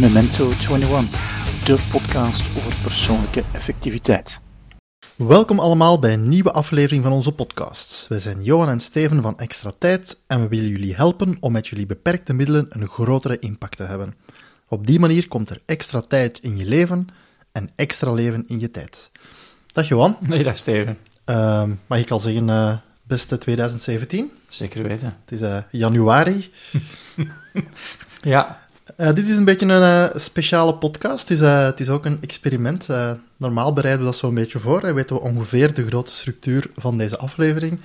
Memento 21, de podcast over persoonlijke effectiviteit. Welkom allemaal bij een nieuwe aflevering van onze podcast. Wij zijn Johan en Steven van Extra Tijd en we willen jullie helpen om met jullie beperkte middelen een grotere impact te hebben. Op die manier komt er extra tijd in je leven en extra leven in je tijd. Dag Johan. Nee, dag Steven. Uh, mag ik al zeggen, uh, beste 2017? Zeker weten. Het is uh, januari. ja. Uh, dit is een beetje een uh, speciale podcast. Het is, uh, het is ook een experiment. normaal bereiden we dat zo'n beetje voor en weten we ongeveer de grote structuur van deze aflevering.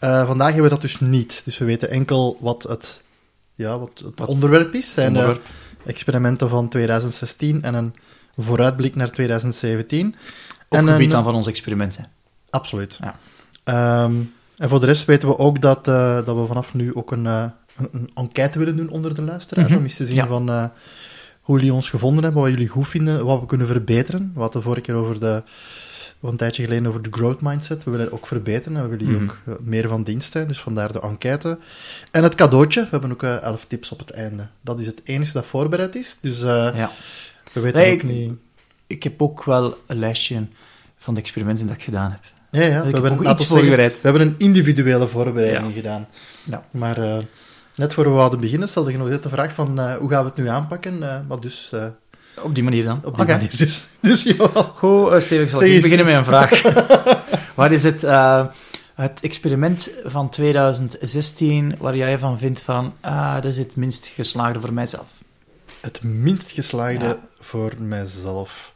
vandaag hebben we dat dus niet. Dus we weten enkel wat het, ja, wat het wat onderwerp is. zijn onderwerp. experimenten van 2016 en een vooruitblik naar 2017. Ook en gebied dan van onze experimenten. Absoluut. Ja. Um, en voor de rest weten we ook dat, dat we vanaf nu ook een een, enquête willen doen onder de luisteraars, mm -hmm. om eens te zien ja. van uh, hoe jullie ons gevonden hebben, wat jullie goed vinden, wat we kunnen verbeteren. We hadden de vorige keer over de, een tijdje geleden over de growth mindset. We willen ook verbeteren en we willen mm -hmm. ook meer van dienst zijn, dus vandaar de enquête. En het cadeautje, we hebben ook uh, elf tips op het einde. Dat is het enige dat voorbereid is, dus ja. we weten nee, ook ik, niet... Ik heb ook wel een lijstje van de experimenten dat ik gedaan heb. Ja, ja. Dus we, hebben, iets voorbereid. we hebben een individuele voorbereiding ja. gedaan. Ja. Maar uh, net voor we hadden beginnen, stelde je nog net de vraag van uh, hoe gaan we het nu aanpakken? Uh, maar dus... op die manier dan? Op die okay. manier, dus, dus ja. Goed, Steven, ik zal beginnen met een vraag. Wat is het, het experiment van 2016 waar jij van vindt van, ah, dat is het minst geslaagde voor mijzelf? Het minst geslaagde ja. voor mijzelf...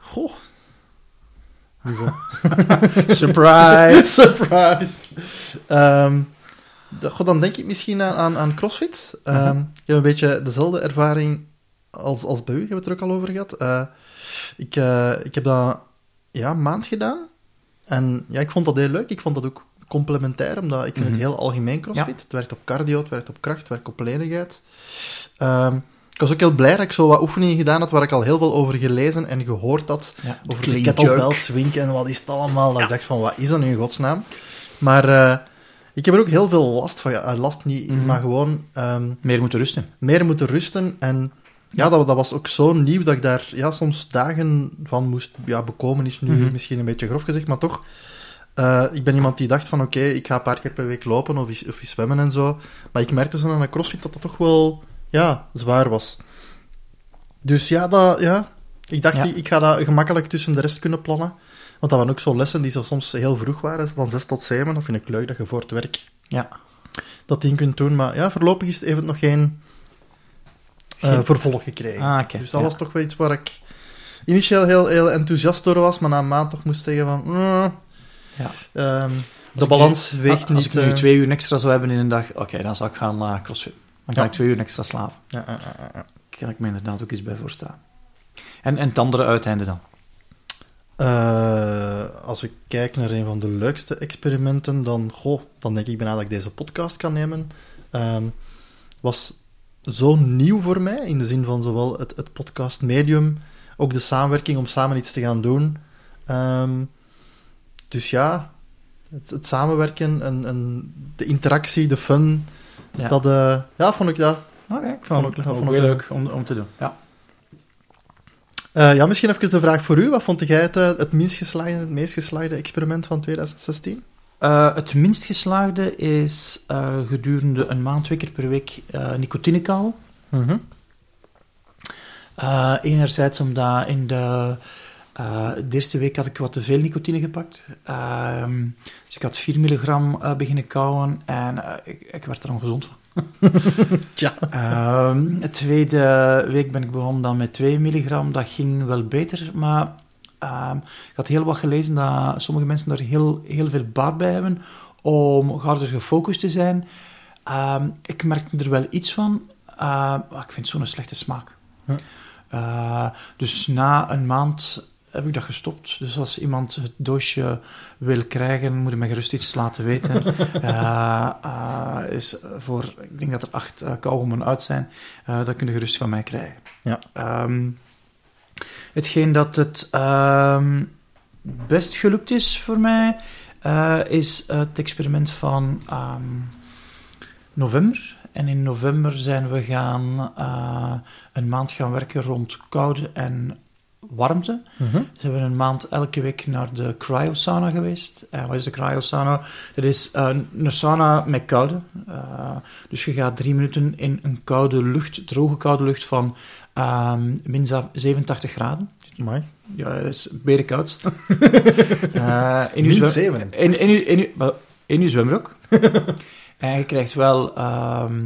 goh... Surprise! Surprise! Um, God, dan denk ik misschien aan, aan, aan CrossFit. Um, uh -huh. Ik heb een beetje dezelfde ervaring als, als bij u, hebben we het er ook al over gehad. Uh, ik, uh, ik heb dat ja, een maand gedaan. En ja, ik vond dat heel leuk. Ik vond dat ook complementair, omdat ik vind mm -hmm. het heel algemeen CrossFit. Ja. Het werkt op cardio, het werkt op kracht, het werkt op lenigheid. Um, ik was ook heel blij dat ik zo wat oefeningen gedaan had waar ik al heel veel over gelezen en gehoord had. Ja, over de kettlebell swing en wat is het allemaal. Dat ik dacht van, wat is dat nu in godsnaam? Maar uh, ik heb er ook heel veel last van. Ja, last niet, mm -hmm. maar gewoon... Um, meer moeten rusten. Meer moeten rusten. En ja, dat, dat was ook zo nieuw dat ik daar ja, soms dagen van moest ja, bekomen. Is nu mm -hmm. misschien een beetje grof gezegd, maar toch... Uh, ik ben iemand die dacht van, oké, okay, ik ga een paar keer per week lopen of, of zwemmen en zo. Maar ik merkte zo aan een crossfit dat dat toch wel ja, zwaar was. Dus ja, dat, ja. ik dacht, ja. ik ga dat gemakkelijk tussen de rest kunnen plannen. Want dat waren ook zo lessen die zo soms heel vroeg waren, van 6 tot 7. Dat vind ik leuk, dat je voor het werk ja. dat ding kunt doen. Maar ja, voorlopig is het even nog geen, uh, vervolg gekregen. Ah, okay. Dus dat ja. was toch wel iets waar ik initieel heel, heel enthousiast door was, maar na een maand toch moest zeggen van... Uh, ja. um, de balans nu, weegt als niet... Als ik nu uh, twee uur extra zou hebben in een dag, oké, okay, dan zou ik gaan uh, crossfit. Dan kan Ja. ik twee uur extra slapen. Ja, ja, ja, ja. Kan ik me inderdaad ook iets bij voorstellen. En, en het andere uiteinde dan? Uh, als ik kijk naar een van de leukste experimenten, dan, goh, dan denk ik bijna dat ik deze podcast kan nemen. Um, was zo nieuw voor mij, in de zin van zowel het, het podcast medium, ook de samenwerking om samen iets te gaan doen. Um, dus ja, het, het samenwerken en, en, de interactie, de fun, Ja. dat uh, ja, vond ik dat. Oké, okay, ik vond vond vond heel leuk om, om te doen. Ja. Uh, ja, misschien even de vraag voor u. Wat vond jij het, uh, het minst geslaagde, het meest geslaagde experiment van 2016? Uh, het minst geslaagde is uh, gedurende een maand, twee keer per week, uh, nicotine kauwen. Uh, enerzijds omdat in de, de eerste week had ik wat te veel nicotine gepakt. Dus ik had 4 milligram uh, beginnen kauwen en uh, ik, ik werd er ongezond van. ja. Uh, de tweede week ben ik begonnen dan met 2 milligram. Dat ging wel beter, maar uh, ik had heel wat gelezen dat sommige mensen daar heel, heel veel baat bij hebben om harder gefocust te zijn. Uh, ik merkte er wel iets van. Uh, ik vind zo'n slechte smaak. Huh. Uh, dus na een maand heb ik dat gestopt. Dus als iemand het doosje wil krijgen, moet hij me gerust iets laten weten. uh, uh, is voor, ik denk dat er acht uh, kauwgommen uit zijn. Uh, dat kun je gerust van mij krijgen. Ja. Um, hetgeen dat het um, best gelukt is voor mij, is het experiment van um, november. En in november zijn we gaan een maand gaan werken rond koude en warmte. Mhm. Dus hebben we een maand elke week naar de cryosauna geweest. En wat is de cryosauna? Dat is uh, een sauna met koude. Uh, dus je gaat drie minuten in een koude lucht, droge koude lucht van um, min 87 graden. Amai. Ja, dat is berenkoud. uh, in, Min uw zwem- 7. in, in, in, wel, in uw zwembroek. en je krijgt wel ehm,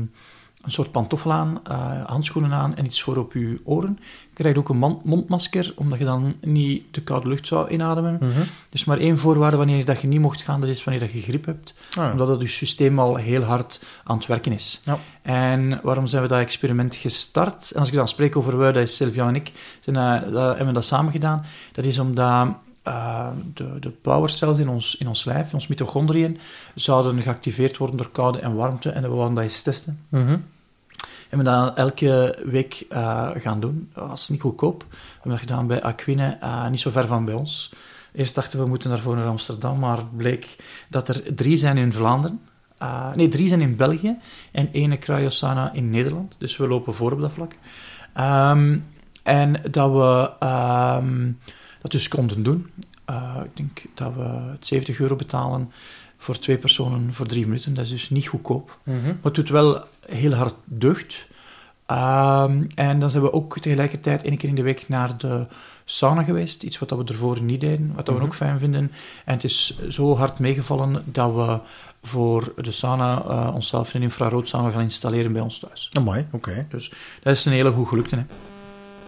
een soort pantoffel aan, eh, handschoenen aan en iets voor op je oren. Je krijgt ook een mondmasker, omdat je dan niet de koude lucht zou inademen. Mhm. Is maar één voorwaarde wanneer dat je niet mocht gaan, dat is wanneer dat je griep hebt. Ah, Omdat het je systeem al heel hard aan het werken is. Ja. En waarom zijn we dat experiment gestart? En als ik dan spreek over we, dat is Sylvia en ik, zijn, eh, dat, hebben we dat samen gedaan. Dat is omdat eh, de, de powercells in ons, in ons lijf, in ons mitochondriën, zouden geactiveerd worden door koude en warmte. En we wilden dat eens testen. Mhm. En we dat elke week eh, gaan doen. Dat was niet goedkoop. We hebben dat gedaan bij Aquine, eh, niet zo ver van bij ons. Eerst dachten we, we moeten daarvoor naar Amsterdam, maar het bleek dat er drie zijn in Vlaanderen. Eh, nee, drie zijn in België en één cryosana in Nederland. Dus we lopen voor op dat vlak. Ehm, en dat we ehm, dat dus konden doen. Ik denk dat we 70 euro betalen voor twee personen voor drie minuten. Dat is dus niet goedkoop. Mhm. Maar het doet wel heel hard deugd. Ehm, en dan zijn we ook tegelijkertijd één keer in de week naar de sauna geweest. Iets wat we ervoor niet deden, wat we ook fijn vinden. En het is zo hard meegevallen dat we voor de sauna eh, onszelf een infraroodsauna gaan installeren bij ons thuis. Amai, oké. Dus dat is een hele goed gelukte. Hè?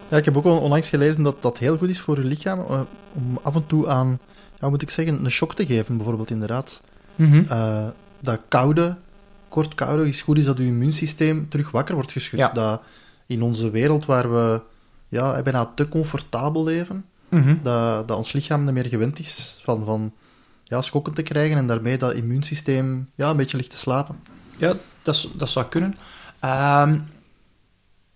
Ja, ik heb ook al onlangs gelezen dat dat heel goed is voor je lichaam eh, om af en toe aan, ja, moet ik zeggen, een shock te geven, bijvoorbeeld inderdaad. Eh, dat koude, kort koude, is goed is dat je immuunsysteem terug wakker wordt geschud. Ja. Dat in onze wereld waar we ja, bijna te comfortabel leven, Mhm. dat, dat ons lichaam niet meer gewend is van, van ja, schokken te krijgen en daarmee dat immuunsysteem ja, een beetje ligt te slapen. Ja, dat, dat zou kunnen. Ehm,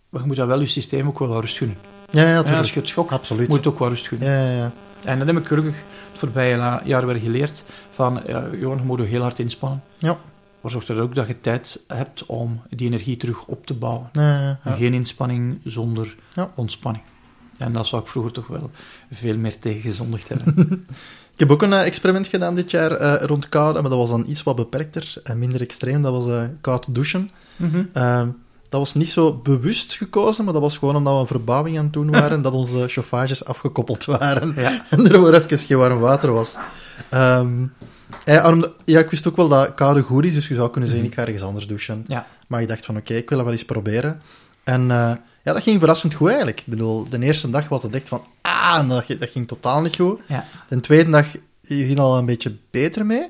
maar je moet dan wel je systeem ook wel wat rust gunnen. Ja, ja, Ja, als je het schokt, Absoluut. moet het ook wat rust gunnen. Ja, ja, ja. En dat heb ik gelukkig het voorbije jaar weer geleerd. Van, ja, Johan, je moet je heel hard inspannen. Ja. Maar zorg er ook dat je tijd hebt om die energie terug op te bouwen. Ja, ja, ja. En Geen inspanning zonder ontspanning. En dat zou ik vroeger toch wel veel meer tegen gezondigd hebben. Ik heb ook een eh, experiment gedaan dit jaar eh, rond koude, maar dat was dan iets wat beperkter en minder extreem. Dat was eh, koud douchen. Ehm, dat was niet zo bewust gekozen, maar dat was gewoon omdat we een verbouwing aan het doen waren, dat onze chauffages afgekoppeld waren en er voor even geen warm water was. Ehm, eh, ja, ik wist ook wel dat koude goed is, dus je zou kunnen zeggen, ik ga ergens anders douchen. Ja. Maar ik dacht van, oké, ik wil dat wel eens proberen. En eh, ja, dat ging verrassend goed eigenlijk. Ik bedoel, de eerste dag was het echt van, ah, dat, dat ging totaal niet goed. Ja. De tweede dag je ging al een beetje beter mee.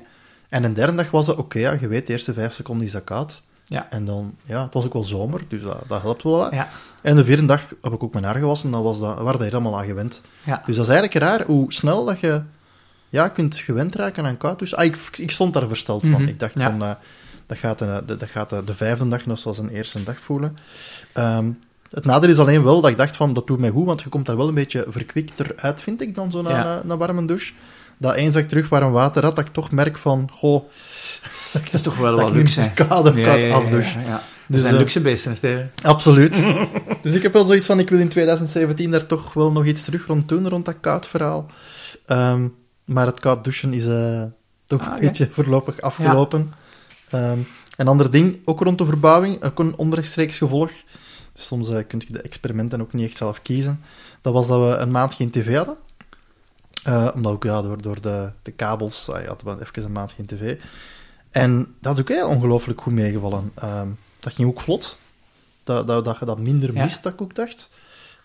En de derde dag was het, oké, ja, je weet, de eerste vijf seconden is dat koud. Ja. En dan, ja, het was ook wel zomer, dus dat, dat helpt wel wat. Ja. En de vierde dag heb ik ook mijn haar gewassen, dan was dat, waren daar helemaal aan gewend. Ja. Dus dat is eigenlijk raar hoe snel dat je ja, kunt gewend raken aan koud. Dus ah, ik, ik stond daar versteld van. Mhm, Ik dacht ja. van, eh, dat gaat, de, de- dat gaat de, de vijfde dag nog zoals een eerste dag voelen. Ehm, het nadeel is alleen wel dat ik dacht van, dat doet mij goed, want je komt daar wel een beetje verkwikter uit, vind ik, dan zo na, Ja. warme douche. Dat eens dat ik terug warm water had, dat ik toch merk van, goh, Dat is toch wel wat luxe, hè? koud of Ja, koud afdouche. Dus, Dat zijn eh, luxe beesten, Steven. Absoluut. dus ik heb wel zoiets van, ik wil in 2017 daar toch wel nog iets terug rond doen, rond dat koud verhaal. Ehm, maar het koud douchen is eh, toch Ah, een beetje voorlopig afgelopen. Ehm, een ander ding, ook rond de verbouwing, ook een onrechtstreeks gevolg. Soms eh, kun je de experimenten ook niet echt zelf kiezen. Dat was dat we een maand geen tv hadden. Eh, omdat ook ja, door, door de, de kabels uh, hadden we even een maand geen tv. En dat is ook heel ongelooflijk goed meegevallen. Ehm, dat ging ook vlot. Dat, dat, dat je dat minder Ja. mist, dat ik ook dacht.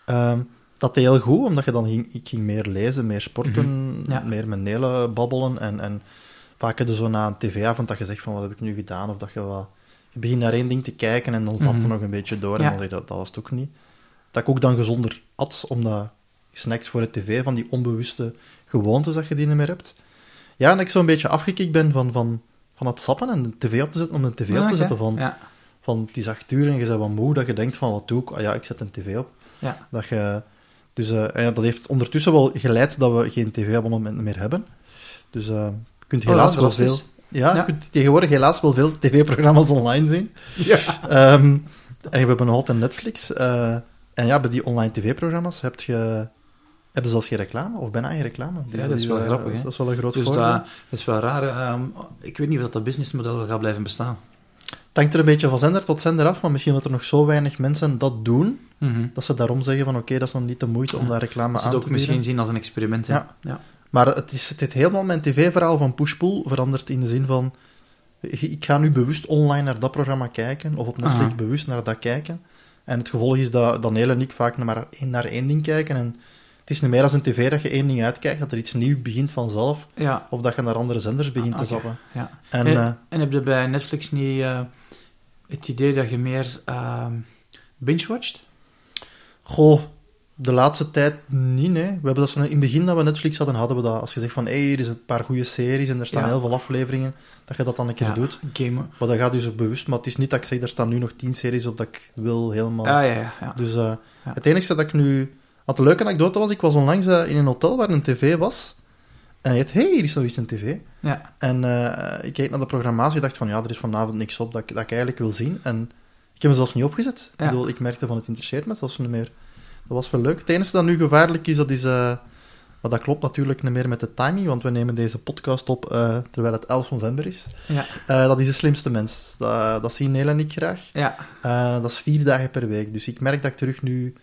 Ehm, dat deed heel goed, omdat je dan ging, ik ging meer lezen, meer sporten, Mhm. Ja. meer met Nele babbelen. En, en vaak heb je zo na een tv-avond dat je zegt van, wat heb ik nu gedaan? Of dat je wel... Je begint naar één ding te kijken en dan zat Mhm. er nog een beetje door. En Ja. dan dat, dat was het ook niet. Dat ik ook dan gezonder at, omdat snacks voor de tv, van die onbewuste gewoontes dat je die niet meer hebt. Ja, en dat ik zo'n beetje afgekikt ben van, van, van het sappen en de tv op te zetten, om de tv op te zetten. Van, Ja. van het is acht uur en je bent wat moe, dat je denkt van, wat doe ik? Ah ja, ik zet een tv op. Dat je, dus eh, ja, dat heeft ondertussen wel geleid dat we geen tv-abonnement meer hebben. Dus eh, je kunt helaas Oh, wel dat is veel... dus- Ja, kunt tegenwoordig helaas wel veel tv-programma's online zien. Ja. Ehm, en we hebben nog altijd Netflix. eh, en ja, bij die online tv-programma's heb je, hebben ze zelfs geen reclame, of bijna geen reclame. Ja, dat is wel grappig, hè. Dat is wel een groot Dus voordeel. dat, dat is wel raar. ehm, ik weet niet of dat, dat businessmodel wel gaat blijven bestaan. Het hangt er een beetje van zender tot zender af, maar misschien dat er nog zo weinig mensen dat doen, dat ze daarom zeggen van oké, dat is nog niet de moeite om daar reclame Dat ze aan het te ook misschien bieden. zien als een experiment. hè. Ja. Ja. Maar het is het heeft helemaal mijn tv-verhaal van push-pull veranderd in de zin van ik ga nu bewust online naar dat programma kijken, of op Netflix Aha. bewust naar dat kijken. En het gevolg is dat Daniel en ik vaak naar, maar één, naar één ding kijken. En het is niet meer als een tv dat je één ding uitkijkt, dat er iets nieuws begint vanzelf, Ja. of dat je naar andere zenders begint te Oké. zappen. ja. En, En, eh, en heb je bij Netflix niet eh, het idee dat je meer ehm binge-watcht? Goh, de laatste tijd niet, nee. We hebben dat zo in het begin dat we Netflix hadden, hadden we dat. Als je zegt van, hé, hey, er is een paar goede series en er staan Ja. heel veel afleveringen, dat je dat dan een keer Ja, doet. Gamen. Maar dat gaat dus ook bewust. Maar het is niet dat ik zeg, er staan nu nog tien series op dat ik wil helemaal... Ah, ja, ja. ja. Dus eh, Ja. het enige dat ik nu... Wat een leuke anekdote was, ik was onlangs eh, in een hotel waar een tv was. En dacht, hé, hey, hier is nog eens een tv. ja. En eh, ik keek naar de programmatie en dacht van, ja, er is vanavond niks op dat ik, dat ik eigenlijk wil zien. En ik heb hem zelfs niet opgezet. Ja. Ik bedoel, ik merkte van, het interesseert me zelfs niet meer. Dat was wel leuk. Het enige dat nu gevaarlijk is, dat is... eh, maar dat klopt natuurlijk niet meer met de timing, want we nemen deze podcast op terwijl het 11 november is. Ja. Dat is de slimste mens. Dat, dat zien Nel en ik graag. ja. Dat is vier dagen per week. Dus ik merk dat ik terug nu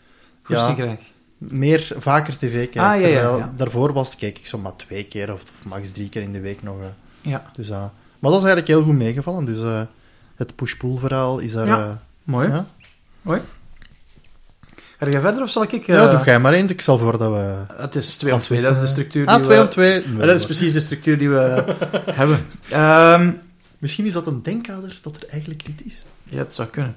Goed Ja. krijg. Meer, vaker tv kijk. Ah, ja, ja, terwijl ja. daarvoor was, keek ik zo maar twee keer of, of max drie keer in de week nog. eh. Ja. dus, eh, maar dat is eigenlijk heel goed meegevallen. Dus eh, het push-pull verhaal is daar... Ja. eh, Mooi. ja. Mooi. Ga je verder of zal ik... eh, ja, doe jij maar één. Ik zal voor dat we... Het is 2 om 2, dat is de structuur die Ah, twee we... om twee. Ja, dat is precies de structuur die we hebben. Ehm, Misschien is dat een denkkader dat er eigenlijk niet is. ja, het zou kunnen.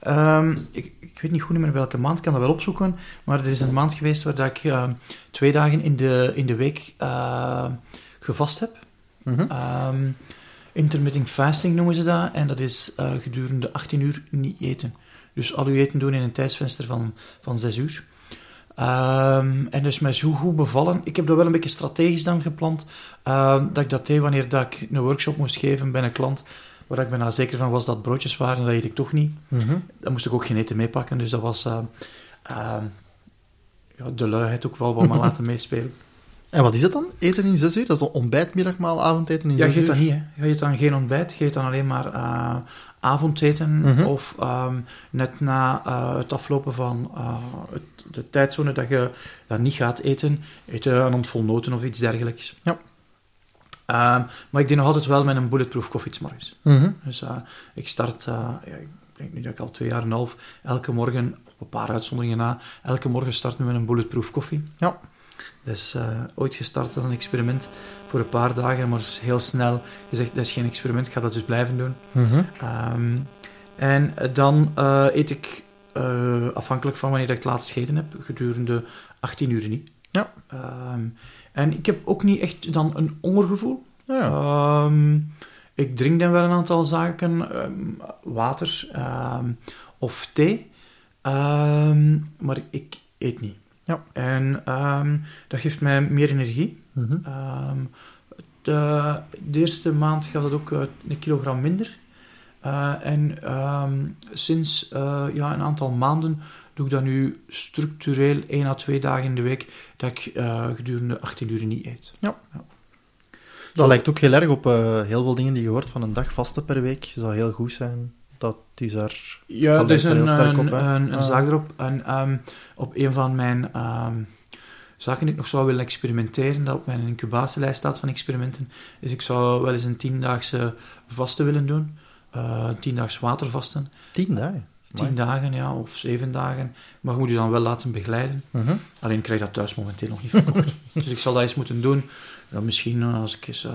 Ehm, ik, ik weet niet goed meer welke maand, ik kan dat wel opzoeken, maar er is een maand geweest waar dat ik ehm, twee dagen in de, in de week ehm, gevast heb. Mhm. Intermittent fasting noemen ze dat, en dat is eh, gedurende 18 uur niet eten. Dus al uw eten doen in een tijdsvenster van, van 6 uur. En dus mij zo goed bevallen. Ik heb dat wel een beetje strategisch dan gepland. dat ik dat deed wanneer dat ik een workshop moest geven bij een klant. Waar ik bijna zeker van was dat broodjes waren, dat eet ik toch niet. Dan moest ik ook geen eten meepakken. Dus dat was ehm, ehm, ja, de luiheid ook wel wat maar laten meespelen. En wat is het dan? Eten in zes uur? Dat is dan ontbijt, middagmaal, avondeten in Ja, zes je eet uur? dan niet, hè. Je eet dan geen ontbijt, je eet dan alleen maar eh, avondeten. Mhm. Of ehm, net na eh, het aflopen van het, de tijdzone dat je dat niet gaat eten, eet je een handvol noten of iets dergelijks. Ja. Ehm, maar ik deed nog altijd wel met een bulletproof koffie morgens. Mhm. Dus eh, ik start, eh, ja, ik denk nu dat ik al twee jaar en een half, elke morgen, op een paar uitzonderingen na, elke morgen start met een bulletproof koffie. Ja. Dat is eh, ooit gestart als een experiment voor een paar dagen, maar heel snel gezegd, dat is geen experiment, ik ga dat dus blijven doen. Mhm. Ehm, en dan eet ik, afhankelijk van wanneer ik het laatst gegeten heb, gedurende 18 uur niet. Ja. Ehm, en ik heb ook niet echt dan een hongergevoel. Ja, ja. Ehm, ik drink dan wel een aantal zaken, ehm, water ehm, of thee, maar ik eet niet. Ja. En dat geeft mij meer energie. Mhm. Ehm, de, de eerste maand gaat het ook eh, een kilogram minder. Eh, en sinds eh, ja, een aantal maanden doe ik dat nu structureel één à twee dagen in de week dat ik eh, gedurende 18 uur niet eet. Dat lijkt ook heel erg op eh, heel veel dingen die je hoort van een dag vasten per week. zou heel goed zijn. Dat is daar... Ja, Dat er is er een, heel sterk een, op, een, een zaak erop. En ehm, op een van mijn ehm, zaken die ik nog zou willen experimenteren, dat op mijn incubatielijst staat van experimenten, is ik zou wel eens een tiendaagse vasten willen doen. Eh, een tiendaags watervasten. Tien dagen. Tien dagen, ja, of zeven dagen. Maar je moet je dan wel laten begeleiden. Mhm. Alleen ik krijg dat thuis momenteel nog niet verkocht. dus ik zal dat eens moeten doen. Ja, misschien eh, als ik eens eh,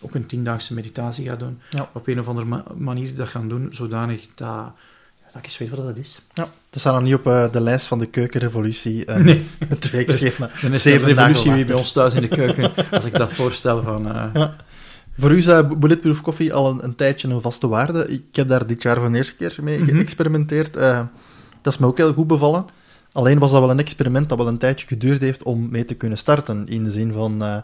ook een tiendaagse meditatie ga doen. Ja. Op een of andere ma- manier dat gaan doen, zodanig dat, ja, dat ik eens weet wat dat is. Ja. Dat staat nog niet op eh, de lijst van de keukenrevolutie. Nee. Het weekschema. Dan is Zeven de dagen revolutie weer bij ons thuis in de keuken. als ik dat voorstel van... eh, Voor u is Bulletproof Coffee al een, een tijdje een vaste waarde. Ik heb daar dit jaar voor de eerste keer mee Mhm. geëxperimenteerd. Eh, dat is me ook heel goed bevallen. Alleen was dat wel een experiment dat wel een tijdje geduurd heeft om mee te kunnen starten. In de zin van, eh,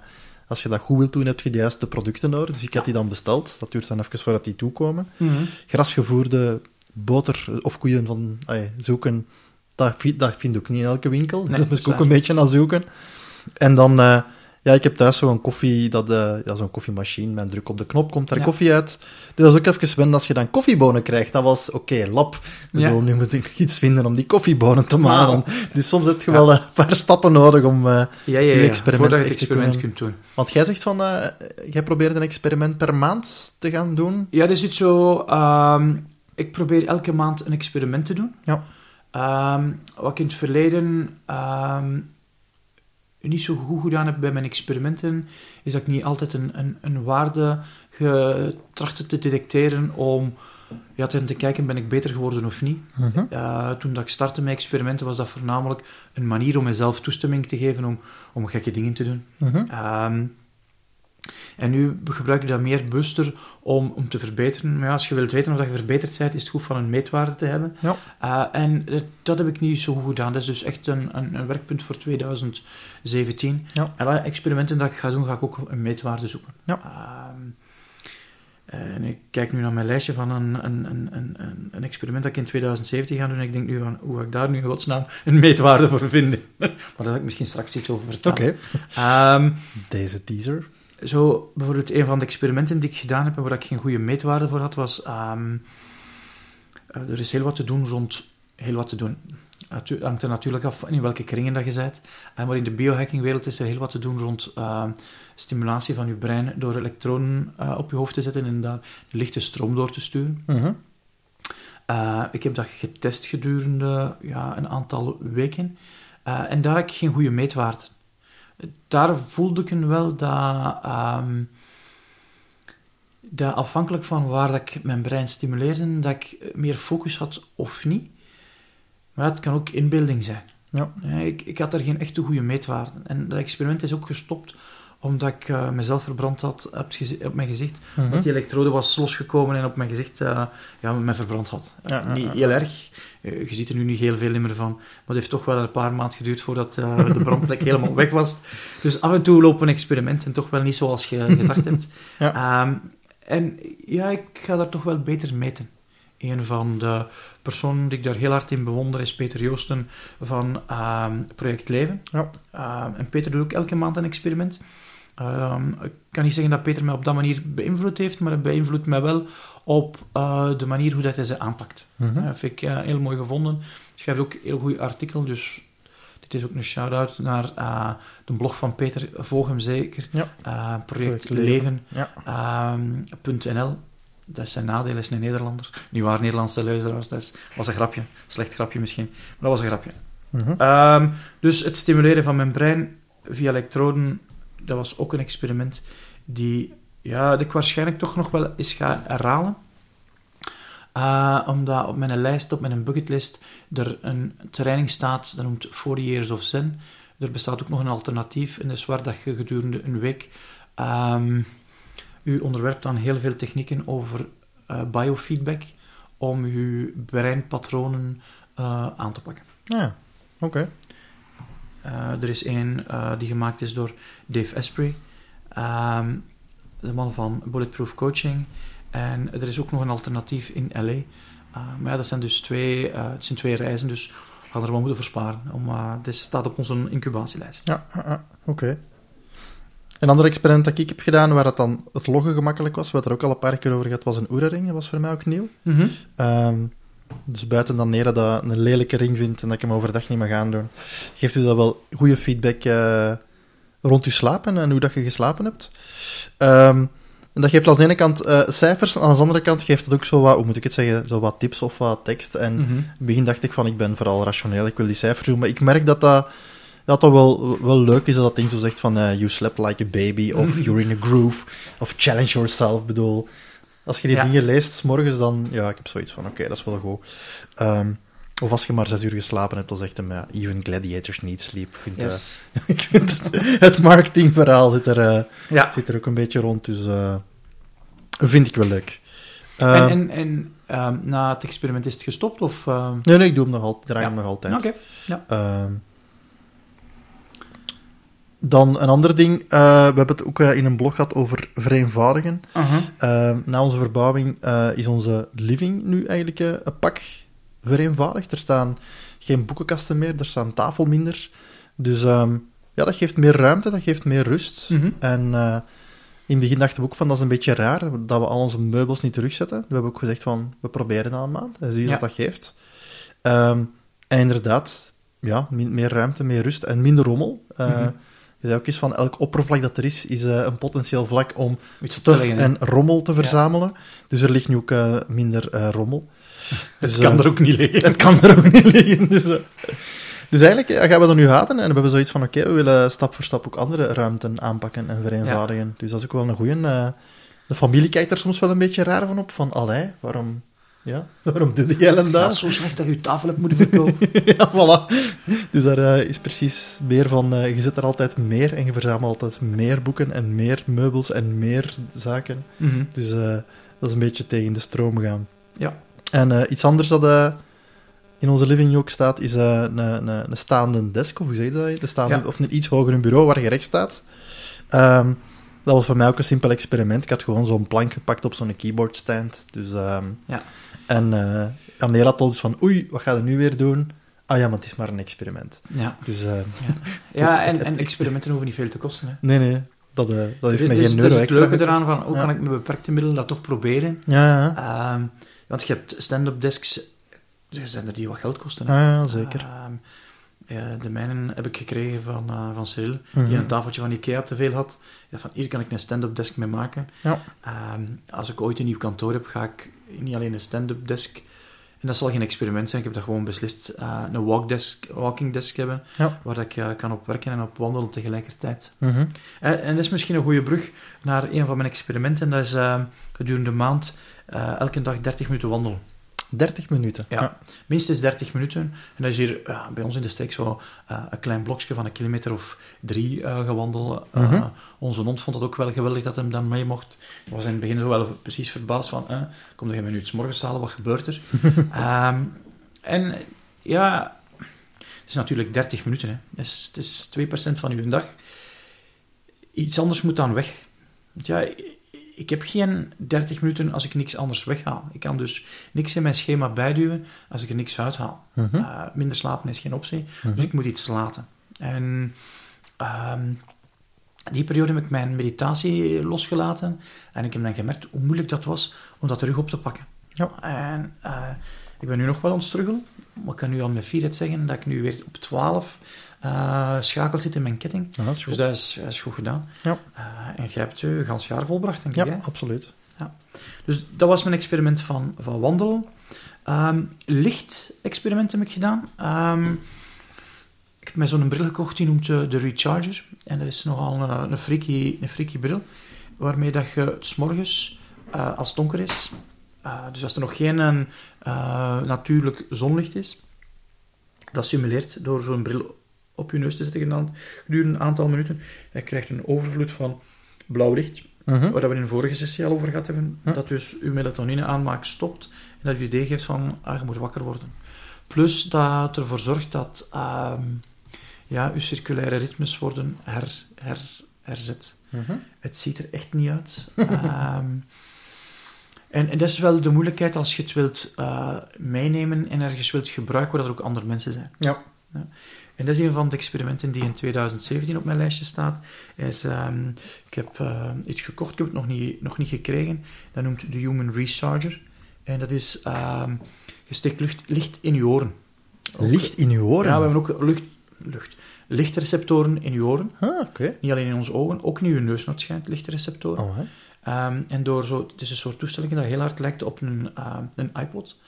als je dat goed wilt doen, heb je de juiste producten nodig. Dus ik had die dan besteld. Dat duurt dan even voordat die toekomen. Mhm. Grasgevoerde boter of koeien van ay, zoeken, dat, vi- dat vind ik ook niet in elke winkel. Nee, Daar moet ik ook een beetje naar zoeken. En dan, eh, ja, ik heb thuis zo'n koffie, dat, eh, ja, zo'n koffiemachine, een druk op de knop komt daar Ja. koffie uit. Dit was ook even wennen als je dan koffiebonen krijgt. Dat was, oké, lap. Ik bedoel, nu moet ik iets vinden om die koffiebonen te malen. Dus soms heb je wel een paar stappen nodig om... eh, Je experiment Voordat je het te experiment kunnen- kunt doen. want jij zegt van, eh, jij probeert een experiment per maand te gaan doen. Ja, dat is het zo. ehm, ik probeer elke maand een experiment te doen. Ja. Ehm, wat ik in het verleden ehm, niet zo goed gedaan heb bij mijn experimenten, is dat ik niet altijd een, een, een waarde getrachtte te detecteren om ja, te, kijken, ben ik beter geworden of niet. Eh, toen dat ik startte met experimenten, was dat voornamelijk een manier om mezelf toestemming te geven om, om gekke dingen te doen. Mhm. Ehm, en nu gebruik je dat meer bewuster om, om te verbeteren. Maar ja, als je wilt weten of dat je verbeterd bent, is het goed van een meetwaarde te hebben. Ja. Eh, en dat, dat heb ik niet zo goed gedaan. Dat is dus echt een, een, een werkpunt voor 2017. Ja. En alle experimenten dat ik ga doen, ga ik ook een meetwaarde zoeken. Ja. Ehm, en ik kijk nu naar mijn lijstje van een, een, een, een, een- een experiment dat ik in 2017 ga doen. En ik denk nu van, hoe ga ik daar nu in godsnaam een meetwaarde voor vinden? maar daar zal ik misschien straks iets over vertellen. Oké, Ehm, deze teaser. Zo, bijvoorbeeld een van de experimenten die ik gedaan heb en waar ik geen goede meetwaarde voor had, was... ehm, eh, er is heel wat te doen rond... Heel wat te doen. Het hangt er natuurlijk af in welke kringen dat je bent. Eh, maar in de biohackingwereld is er heel wat te doen rond ehm, stimulatie van je brein door elektronen eh, op je hoofd te zetten en daar de lichte stroom door te sturen. Mhm. Ik heb dat getest gedurende ja, een aantal weken. En daar heb ik geen goede meetwaarde. Daar voelde ik wel dat, ehm, dat afhankelijk van waar dat ik mijn brein stimuleerde, dat ik meer focus had of niet. Maar het kan ook inbeelding zijn. Ja. Ja, ik, ik had daar geen echte goede meetwaarde. En dat experiment is ook gestopt omdat ik eh, mezelf verbrand had op, mijn gezicht. Mhm. Dat die elektrode was losgekomen en op mijn gezicht eh, ja, me verbrand had. Ja, niet heel erg. Eh, je ziet er nu niet heel veel meer van. Maar het heeft toch wel een paar maanden geduurd voordat de brandplek helemaal weg was. Dus af en toe lopen experimenten toch wel niet zoals je gedacht hebt. Ja. Ehm, en ja, ik ga daar toch wel beter meten. Een van de personen die ik daar heel hard in bewonder is Peter Joosten van ehm, Project Leven. Ja. Ehm, en Peter doet ook elke maand een experiment. Ehm, ik kan niet zeggen dat Peter mij op dat manier beïnvloed heeft, maar hij beïnvloedt mij wel op eh, de manier hoe dat hij ze aanpakt. Mhm. Dat vind ik heel mooi gevonden. Hij schrijft ook een heel goed artikel, dus dit is ook een shout-out naar eh, de blog van Peter. Volg hem zeker. Ja. Eh, Project projectleven.nl. dat is zijn nadeel, is een Nederlander. Nu waar Nederlandse luisteraars, dat is- was een grapje. Slecht grapje misschien, maar dat was een grapje. Mhm. Ehm, dus het stimuleren van mijn brein via elektroden, dat was ook een experiment die ja, ik waarschijnlijk toch nog wel eens ga herhalen. Eh, omdat op mijn lijst, op mijn bucketlist, er een training staat, dat noemt 40 Years of Zen. Er bestaat ook nog een alternatief, en dat is waar dat je gedurende een week ehm, u onderwerpt aan heel veel technieken over eh, biofeedback om uw breinpatronen eh, aan te pakken. Ja, oké. Er is één eh, die gemaakt is door Dave Asprey, ehm, de man van Bulletproof Coaching. En er is ook nog een alternatief in LA. Eh, maar ja, dat zijn dus twee, eh, het zijn twee reizen, dus we gaan er wel moeten versparen. Om, eh, dit staat op onze incubatielijst. Ja, ja, ja, oké. Een ander experiment dat ik heb gedaan, waar het dan het loggen gemakkelijk was, wat er ook al een paar keer over gehad, was een Oura-ring. Dat was voor mij ook nieuw. Mhm. Ehm, dus buiten dan neer dat een lelijke ring vindt en dat ik hem overdag niet meer gaan doen, geeft u dat wel goede feedback eh, rond uw slapen en hoe dat je geslapen hebt. Ehm, en dat geeft aan de ene kant eh, cijfers, en aan de andere kant geeft het ook zo wat, hoe moet ik het zeggen, zo wat tips of wat tekst. En Mhm. in het begin dacht ik van, ik ben vooral rationeel, ik wil die cijfers doen. Maar ik merk dat dat, dat, dat wel, wel leuk is, dat dat ding zo zegt van, eh, you slept like a baby, of you're in a groove, of challenge yourself. Bedoel, als je die Ja. dingen leest, 's morgens dan, ja, ik heb zoiets van, oké, dat is wel goed. Ehm, of als je maar zes uur geslapen hebt, dan zegt hem, ja, even gladiators need sleep. Ik vind, eh, Yes. ik vind het, marketingverhaal zit er, eh, Ja. zit er ook een beetje rond, dus eh, vind ik wel leuk. En, Ehm, en, en ehm, na het experiment is het gestopt? Of? Nee, nee, ik doe hem nog altijd, draai Ja. hem nog altijd. Oké. Ja. Ehm, Dan een ander ding, eh, we hebben het ook eh, in een blog gehad over vereenvoudigen. Eh, na onze verbouwing eh, is onze living nu eigenlijk een pak vereenvoudigd. Er staan geen boekenkasten meer, er staan tafel minder. Dus ehm, ja, dat geeft meer ruimte, dat geeft meer rust. Mhm. En in het begin dachten we ook van, dat is een beetje raar, dat we al onze meubels niet terugzetten. We hebben ook gezegd van, we proberen dat een maand, en zie je Ja. wat dat geeft. Ehm, en inderdaad, ja, meer ruimte, meer rust en minder rommel. Mhm. Je zei ook eens van, elk oppervlak dat er is, is eh, een potentieel vlak om stof en rommel te verzamelen. Dus er ligt nu ook eh, minder eh, rommel. Dus, Het kan er ook niet liggen. het kan er ook niet liggen. Dus, dus eigenlijk gaan we dat nu houden en we hebben zoiets van, oké, we willen stap voor stap ook andere ruimten aanpakken en vereenvoudigen. Dus dat is ook wel een goeie. de familie kijkt er soms wel een beetje raar van op, van, allee, waarom, ja, waarom doe jij dan Ja, dat? zo slecht dat je je tafel hebt moeten verkopen. ja, voilà. Dus daar eh, is precies meer van, eh, je zit er altijd meer en je verzamelt altijd meer boeken en meer meubels en meer zaken. Mhm. Dus eh, dat is een beetje tegen de stroom gaan. Ja. En iets anders dat in onze living ook staat, is een, een, een staande desk, of hoe zeg je dat? De staande, Ja. Of een iets hoger een bureau waar je recht staat. Ehm, dat was voor mij ook een simpel experiment. Ik had gewoon zo'n plank gepakt op zo'n keyboardstand. Dus, ehm, Ja. En uh, Anela had al dus van, oei, wat ga je nu weer doen? Ah ja, maar het is maar een experiment. Ja, Dus eh, ja en, en experimenten hoeven niet veel te kosten. Hè. nee, nee, dat, eh, dat heeft Dit me is- geen euro is het extra leuke eraan van, hoe Ja. kan ik met beperkte middelen dat toch proberen? Ja, ja. Ehm, want je hebt stand-up desks, er zijn er die wat geld kosten. Hè. Ja, zeker. Ehm, ja, de mijnen heb ik gekregen van, eh van Cyril, Mhm. die een tafeltje van Ikea te veel had. Ja, van hier kan ik een stand-up desk mee maken. Ja. Ehm, als ik ooit een nieuw kantoor heb, ga ik niet alleen een stand-up desk, en dat zal geen experiment zijn, ik heb dat gewoon beslist, eh, een walk desk, walking desk hebben, Ja. waar dat ik eh, kan op werken en op wandelen tegelijkertijd. Mhm. En, en dat is misschien een goede brug naar een van mijn experimenten. Dat is eh, gedurende de maand eh, elke dag 30 minuten wandelen. 30 minuten. Ja. Minstens 30 minuten. En dat is hier ja, bij ons in de streek zo eh, een klein blokje van een kilometer of drie eh, gewandeld. Eh, Mhm. Onze hond vond het ook wel geweldig dat hem dan mee mocht. Hij was in het begin zo wel precies verbaasd van, eh, kom mij nu 's morgens halen, wat gebeurt er? Ehm, en ja, het is natuurlijk 30 minuten. Hè. Dus het is 2% van uw dag. Iets anders moet dan weg. Want ja, ik heb geen 30 minuten als ik niks anders weghaal. Ik kan dus niks in mijn schema bijduwen als ik er niks uithaal. Mhm. Uh, minder slapen is geen optie, Mhm. dus ik moet iets laten. En ehm, die periode heb ik mijn meditatie losgelaten en ik heb dan gemerkt hoe moeilijk dat was om dat terug op te pakken. Ja. En uh, ik ben nu nog wel aan het struggelen, maar ik kan nu al met fierheid zeggen dat ik nu weer op 12 uh, schakels zit in mijn ketting. Ja, dat is dus dat is, goed gedaan. Ja. Uh, en jij hebt je gans jaar volbracht, denk ja, ik. Ja, absoluut. Ja. Dus dat was mijn experiment van, van wandelen. Um, licht-experiment heb ik gedaan. Um, ik heb mij zo'n bril gekocht, die noemt de, de Recharger. En dat is nogal een, een, freaky, een freaky bril, waarmee dat je het s'morgens, uh, als het donker is, uh, dus als er nog geen uh, natuurlijk zonlicht is, dat simuleert door zo'n bril op je neus te zetten gedurende een aantal minuten. Je krijgt een overvloed van blauw licht, Mhm. uh -huh. waar we in de vorige sessie al over gehad hebben, -huh. dat dus uw melatonine aanmaak stopt en dat je idee geeft van, ah, je moet wakker worden. Plus dat ervoor zorgt dat uh, ja, uw circulaire ritmes worden her, her, herzet. Uh -huh. Het ziet er echt niet uit. um, en, en, dat is wel de moeilijkheid als je het wilt uh, meenemen en ergens wilt gebruiken waar er ook andere mensen zijn. Ja. ja. En dat is een van de experimenten die in 2017 op mijn lijstje staat. Is, um, ik heb uh, iets gekocht, ik heb het nog niet, nog niet gekregen. Dat noemt de Human Recharger. En dat is, um, je steekt lucht, licht in je oren. Ook, licht in je oren? Ja, we hebben ook lucht, lucht, lichtreceptoren in je oren. Ah, okay. Niet alleen in onze ogen, ook in je neusnoot schijnt lichtreceptoren. Oh, um, en door zo, het is een soort toestelling dat heel hard lijkt op een, uh, een iPod.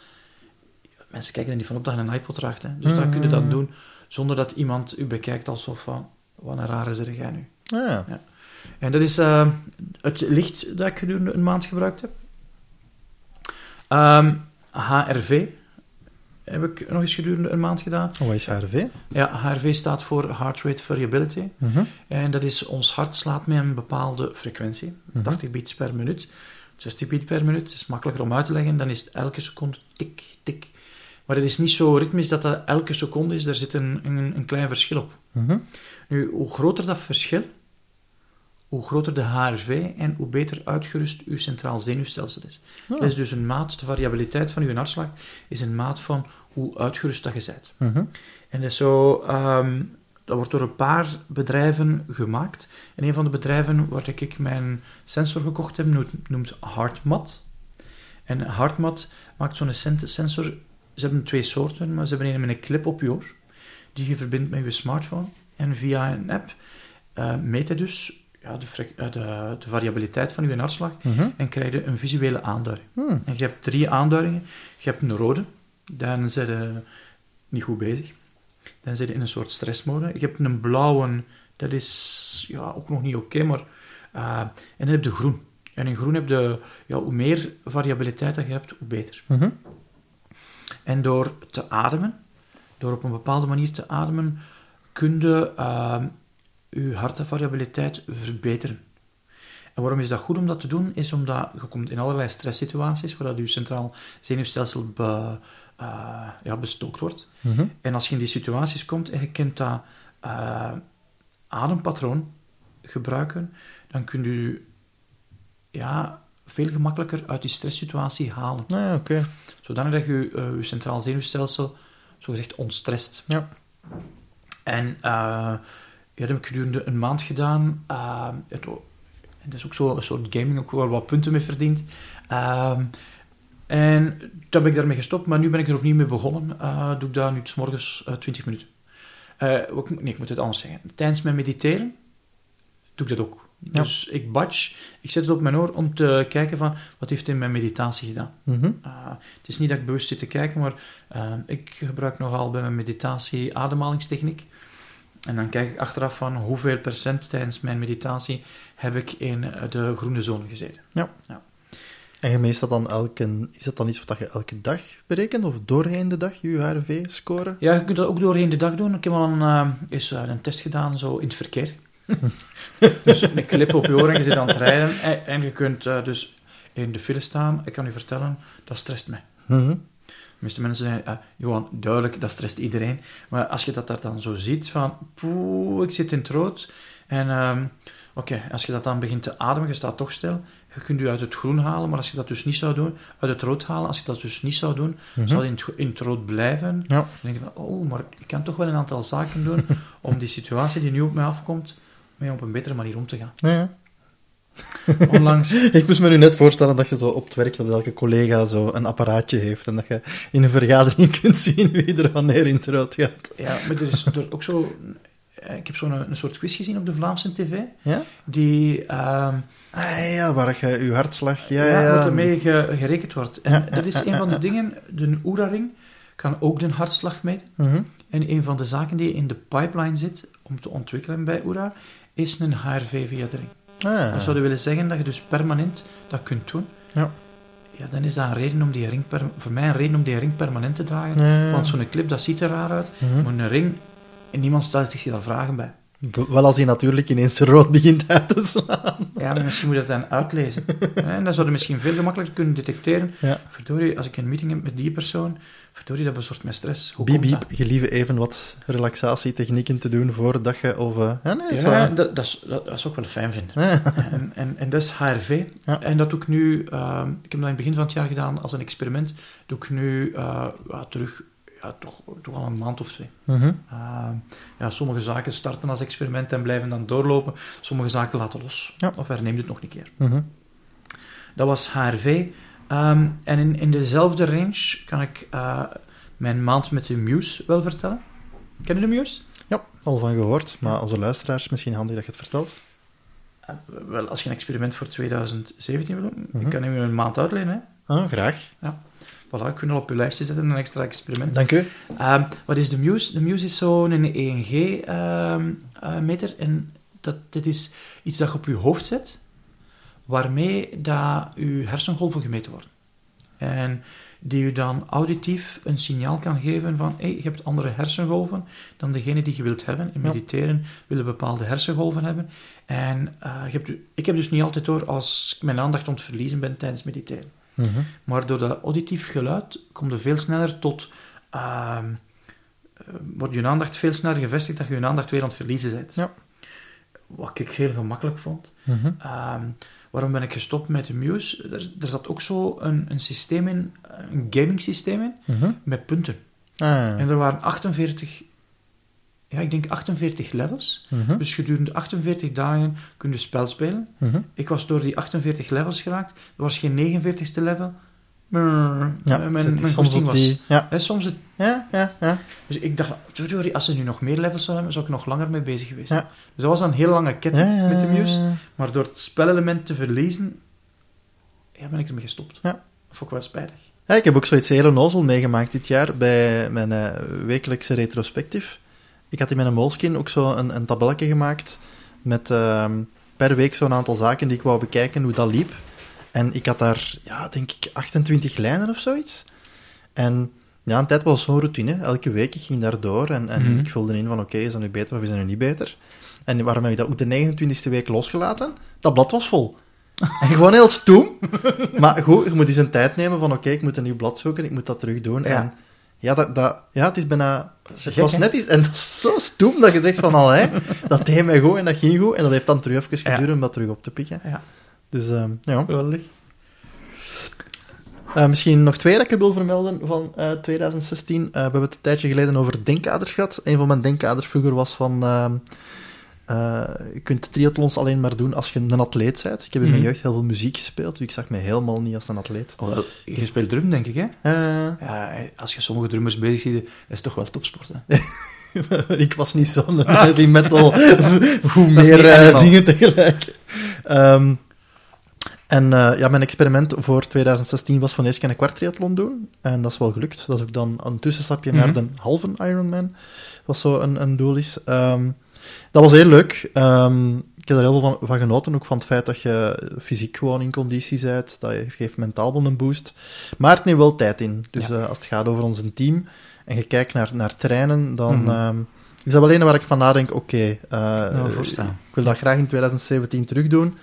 Mensen kijken er niet van op dat je een iPod draagt. Hè. Dus mm. dan kun je dat doen zonder dat iemand u bekijkt alsof van, wat een rare zeg jij nu. Ah, ja. ja. En dat is uh, het licht dat ik gedurende een maand gebruikt heb. Um, HRV heb ik nog eens gedurende een maand gedaan. Oh, wat is HRV? Ja, HRV staat voor Heart Rate Variability. Mhm. En dat is, ons hart slaat met een bepaalde frequentie. Uh -huh. 80 beats per minuut. 60 beats per minuut. Het is makkelijker om uit te leggen. Dan is het elke seconde tik, tik. Maar het is niet zo ritmisch dat dat elke seconde is. Daar zit een, een, een klein verschil op. -huh. Nu, hoe groter dat verschil, hoe groter de HRV en hoe beter uitgerust uw centraal zenuwstelsel is. Dat is dus een maat, de variabiliteit van uw hartslag is een maat van hoe uitgerust dat je bent. Mhm. En dat is zo, ehm, dat wordt door een paar bedrijven gemaakt. En een van de bedrijven waar ik mijn sensor gekocht heb, noemt, noemt HeartMat. En HeartMat maakt zo'n sen- sensor, ze hebben twee soorten, maar ze hebben een met een clip op je oor, die je verbindt met je smartphone. En via een app eh meet dus ja, de, eh, de, de variabiliteit van je hartslag Mhm. en krijg je een visuele aanduiding. Hmm. En je hebt drie aanduidingen. Je hebt een rode, dan zijn je niet goed bezig. Dan zit je in een soort stressmode. Je hebt een blauwe, dat is ja, ook nog niet oké, maar... eh, en dan heb je groen. En in groen heb je, ja, hoe meer variabiliteit dat je hebt, hoe beter. Mhm. En door te ademen, door op een bepaalde manier te ademen, kun je eh, je hartvariabiliteit verbeteren. En waarom is dat goed om dat te doen? Is omdat je komt in allerlei stresssituaties waar dat je centraal zenuwstelsel be, eh, ja, bestookt wordt. Mhm. En als je in die situaties komt en je kent dat eh, adempatroon gebruiken, dan kun je ja, veel gemakkelijker uit die stresssituatie halen. Ah, ja, oké. Zodanig dat je eh, je centraal zenuwstelsel zogezegd ontstrest. Ja. En eh, ja, dat heb ik gedurende een maand gedaan. Uh, het, is ook zo een soort gaming, ook wel wat punten mee verdiend. Ehm, en toen ben ik daarmee gestopt, maar nu ben ik er opnieuw mee begonnen. Doe ik dat nu 's morgens eh 20 minuten. Nee, ik moet het anders zeggen. Tijdens mijn mediteren doe ik dat ook. Ja. Dus ik batch, ik zet het op mijn oor om te kijken van wat heeft in mijn meditatie gedaan. Uh, het is niet dat ik bewust zit te kijken, maar uh, ik gebruik nogal bij mijn meditatie ademhalingstechniek. En dan kijk ik achteraf van hoeveel procent tijdens mijn meditatie heb ik in eh, de groene zone gezeten. En je meest dat dan elke... Is dat dan iets wat je elke dag berekent? Of doorheen de dag, je HRV scoren? Ja, je kunt dat ook doorheen de dag doen. Ik heb al een, uh, eens, uh, een test gedaan, zo in het verkeer. Dus een clip op je oor en je zit aan het rijden. En, en je kunt uh, dus in de file staan. Ik kan u vertellen, dat stresst mij. Mhm. De meeste mensen zeggen, uh, Johan, duidelijk, dat stresst iedereen. Maar als je dat daar dan zo ziet, van, poeh, ik zit in het rood. En um, oké, okay, als je dat dan begint te ademen, je staat toch stil. Je kunt je uit het groen halen, maar als je dat dus niet zou doen, uit het rood halen, als je dat dus niet zou doen, mm -hmm. zou je in het, in het rood blijven. Ja. Dan denk je van, oh, maar ik kan toch wel een aantal zaken doen om die situatie die nu op mij afkomt, mee op een betere manier om te gaan. Ja, ja. Onlangs... ik moest me nu net voorstellen dat je zo op het werk, dat elke collega zo een apparaatje heeft en dat je in een vergadering kunt zien wie er wanneer in gaat. Ja, maar er is er ook zo... Ik heb zo'n een, een soort quiz gezien op de Vlaamse tv. Ja? Die... Uh, ah, ja, waar je je hartslag... Ja, ja, ja. wat ermee ge, gerekend wordt. En ja, dat is een van de dingen... De Oura-ring kan ook de hartslag meten. Uh -huh. En een van de zaken die in de pipeline zit om te ontwikkelen bij Oura, is een HRV via de ring. Ah. Dat zou willen zeggen dat je dus permanent dat kunt doen. Ja. Ja, dan is dat een reden om die ring, voor mij een reden om die ring permanent te dragen. Ja. Want zo'n clip, dat ziet er raar uit. Maar een ring, en niemand stelt zich daar vragen bij. Wel als hij natuurlijk ineens rood begint uit te slaan. Ja, maar misschien moet je dat dan uitlezen. en dan zou je misschien veel gemakkelijker kunnen detecteren. Ja. Verdorie, als ik een meeting heb met die persoon, verdorie, dat bezorgt mij stress. Hoe biep, biep, dat? gelieve even wat relaxatietechnieken te doen voordat je... Of, uh, ja, nee, ja, dat, dat, is, dat, dat is ook wel fijn vinden. Ja. En, en, en dat is HRV. Ja. En dat doe ik nu... Uh, ik heb dat in het begin van het jaar gedaan als een experiment. Doe ik nu uh, ja, terug... Ja, toch, toch al een maand of twee. Uh -huh. uh, ja, sommige zaken starten als experiment en blijven dan doorlopen. Sommige zaken laten los. Ja. Of herneemt het nog een keer. Uh -huh. Dat was HRV. Um, en in, in dezelfde range kan ik uh, mijn maand met de Muse wel vertellen. Ken je de Muse? Ja, al van gehoord. Maar onze luisteraars, misschien handig dat je het vertelt. Uh, wel, als je een experiment voor 2017 wil doen, -huh. ik kan je een maand uitlenen. Hè? Ah, graag. Ja. Voilà, al op je lijstje zetten, een extra experiment. Dank u. Um, wat is de Muse? De Muse is zo'n EEG-meter. Um, en dat, dit is iets dat je op je hoofd zet, waarmee dat je hersengolven gemeten worden. En die je dan auditief een signaal kan geven van hey, je hebt andere hersengolven dan degene die je wilt hebben. In mediteren ja. willen bepaalde hersengolven hebben. En uh, je hebt, ik heb dus niet altijd door als ik mijn aandacht om te verliezen ben tijdens mediteren. -huh. Maar door dat auditief geluid kom je veel sneller tot uh, eh, wordt je aandacht veel sneller gevestigd dat je je aandacht weer aan het verliezen bent. Ja. Wat ik heel gemakkelijk vond. Mhm. Ehm, waarom ben ik gestopt met de Muse? Er, er zat ook zo een, een systeem in, een gaming systeem in, Mhm. met punten. Ah, En er waren 48, ja, ik denk 48 levels. mhm. Dus gedurende 48 dagen kun je spel spelen. Mhm. Ik was door die 48 levels geraakt. Er was geen 49ste level. Brrr, Ja, mijn, mijn soms op die... Ja, was. Soms het, ja, ja. ja. dus ik dacht, als ze nu nog meer levels zouden hebben, zou ik nog langer mee bezig geweest zijn. Ja. Dus dat was een heel lange ketting Ja, met de Muse. Maar door het spelelement te verliezen, ja, ben ik ermee gestopt. Ja. Dat vond ik wel spijtig. Ja, ik heb ook zoiets heel onnozel meegemaakt dit jaar bij mijn eh, wekelijkse retrospectief. Ik had in mijn Moleskine ook zo een, een tabelletje gemaakt met ehm, per week zo'n aantal zaken die ik wou bekijken, hoe dat liep. En ik had daar, ja, denk ik, 28 lijnen of zoiets. En ja, een tijd was zo'n routine. Elke week ik ging daar door en, en Mhm. ik vulde in van oké, is dat nu beter of is dat nu niet beter? En waarom heb ik dat ook de 29e week losgelaten? Dat blad was vol. En gewoon heel stoem. Maar goed, je moet eens een tijd nemen van oké, ik moet een nieuw blad zoeken, ik moet dat terug doen. Ja. En ja, dat, dat, ja, het is bijna... Het was net iets... En dat is zo stoem dat je zegt van al, hè, dat deed mij goed en dat ging goed. En dat heeft dan terug even geduurd om dat terug op te pikken. Ja, Dus ehm, ja. geweldig. Eh, misschien nog twee dat ik er wil vermelden van eh, 2016. Eh, we hebben het een tijdje geleden over denkkaders gehad. Een van mijn denkkaders vroeger was van... eh, je kunt triathlons alleen maar doen als je een atleet bent. Ik heb in mijn Mhm. jeugd heel veel muziek gespeeld, dus ik zag me helemaal niet als een atleet. Oh, wel, je speelt drum, denk ik, hè? Eh, Ja, als je sommige drummers bezig ziet, is het toch wel topsport, hè? ik was niet zo'n heavy metal, hoe is meer eh, dingen tegelijk. Ehm, en ja, mijn experiment voor 2016 was van eerst een kwart triathlon doen. En dat is wel gelukt. Dat is ook dan een tussenstapje naar Mhm. de halve Ironman, wat zo een, een doel is. Ehm, dat was heel leuk. Ehm, ik heb er heel veel van, van genoten, ook van het feit dat je fysiek gewoon in conditie bent. Dat je geeft mentaal wel een boost. Maar het neemt wel tijd in. Dus Ja. eh, als het gaat over ons team en je kijkt naar, naar trainen, dan Mhm. ehm, is dat wel een waar ik van nadenk, oké, eh, ik wil dat graag in 2017 terug doen.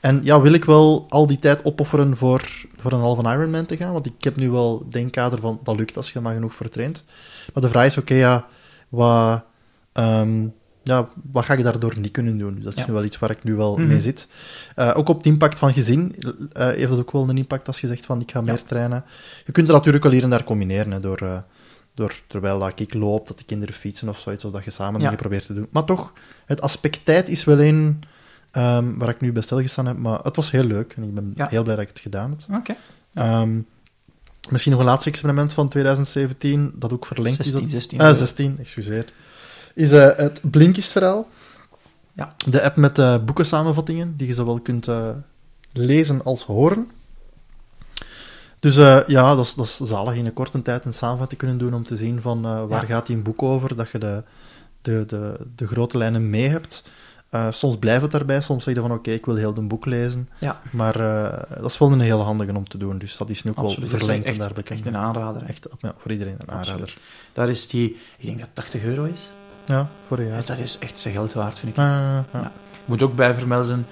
En ja, wil ik wel al die tijd opofferen voor, voor een halve Ironman te gaan? Want ik heb nu wel denkkader van, dat lukt als je maar genoeg voor traint. Maar de vraag is, oké, ja, wat, ehm, ja, wat ga ik daardoor niet kunnen doen? Dus dat is Ja. nu wel iets waar ik nu wel Mhm. mee zit. Eh, ook op het impact van gezin eh, heeft het ook wel een impact als je zegt van, ik ga Ja. meer trainen. Je kunt het natuurlijk wel hier en daar combineren, hè, door... eh, door, terwijl dat ik loop, dat de kinderen fietsen of zoiets, of dat je samen Ja. dingen probeert te doen. Maar toch, het aspect tijd is wel een ehm, waar ik nu bij stilgestaan heb, maar het was heel leuk en ik ben heel blij dat ik het gedaan heb. Oké. Ehm, misschien nog een laatste experiment van 2017, dat ook verlengd 16, is. 16. Ah, 16, excuseer. Is eh, het Blinkist-verhaal. Ja. De app met eh boekensamenvattingen, die je zowel kunt eh, lezen als horen. Dus ja, dat is, dat is zalig in een korte tijd een samenvatting kunnen doen om te zien van waar Ja. gaat die een boek over, dat je de, de, de, de grote lijnen mee hebt. Soms blijft het daarbij, soms zeg je van oké, ik wil heel een boek lezen. Ja, Maar dat is wel een hele handige om te doen, dus dat is nu ook absoluut. wel verlengd en daar bekend. echt een aanrader. hè. Echt, ja, voor iedereen een Absoluut. aanrader. Daar is die, ik denk dat 80 euro is. Ja, voor een jaar. Dat is echt zijn geld waard, vind ik. Ah, ja. Ja. Ik moet ook bij vermelden,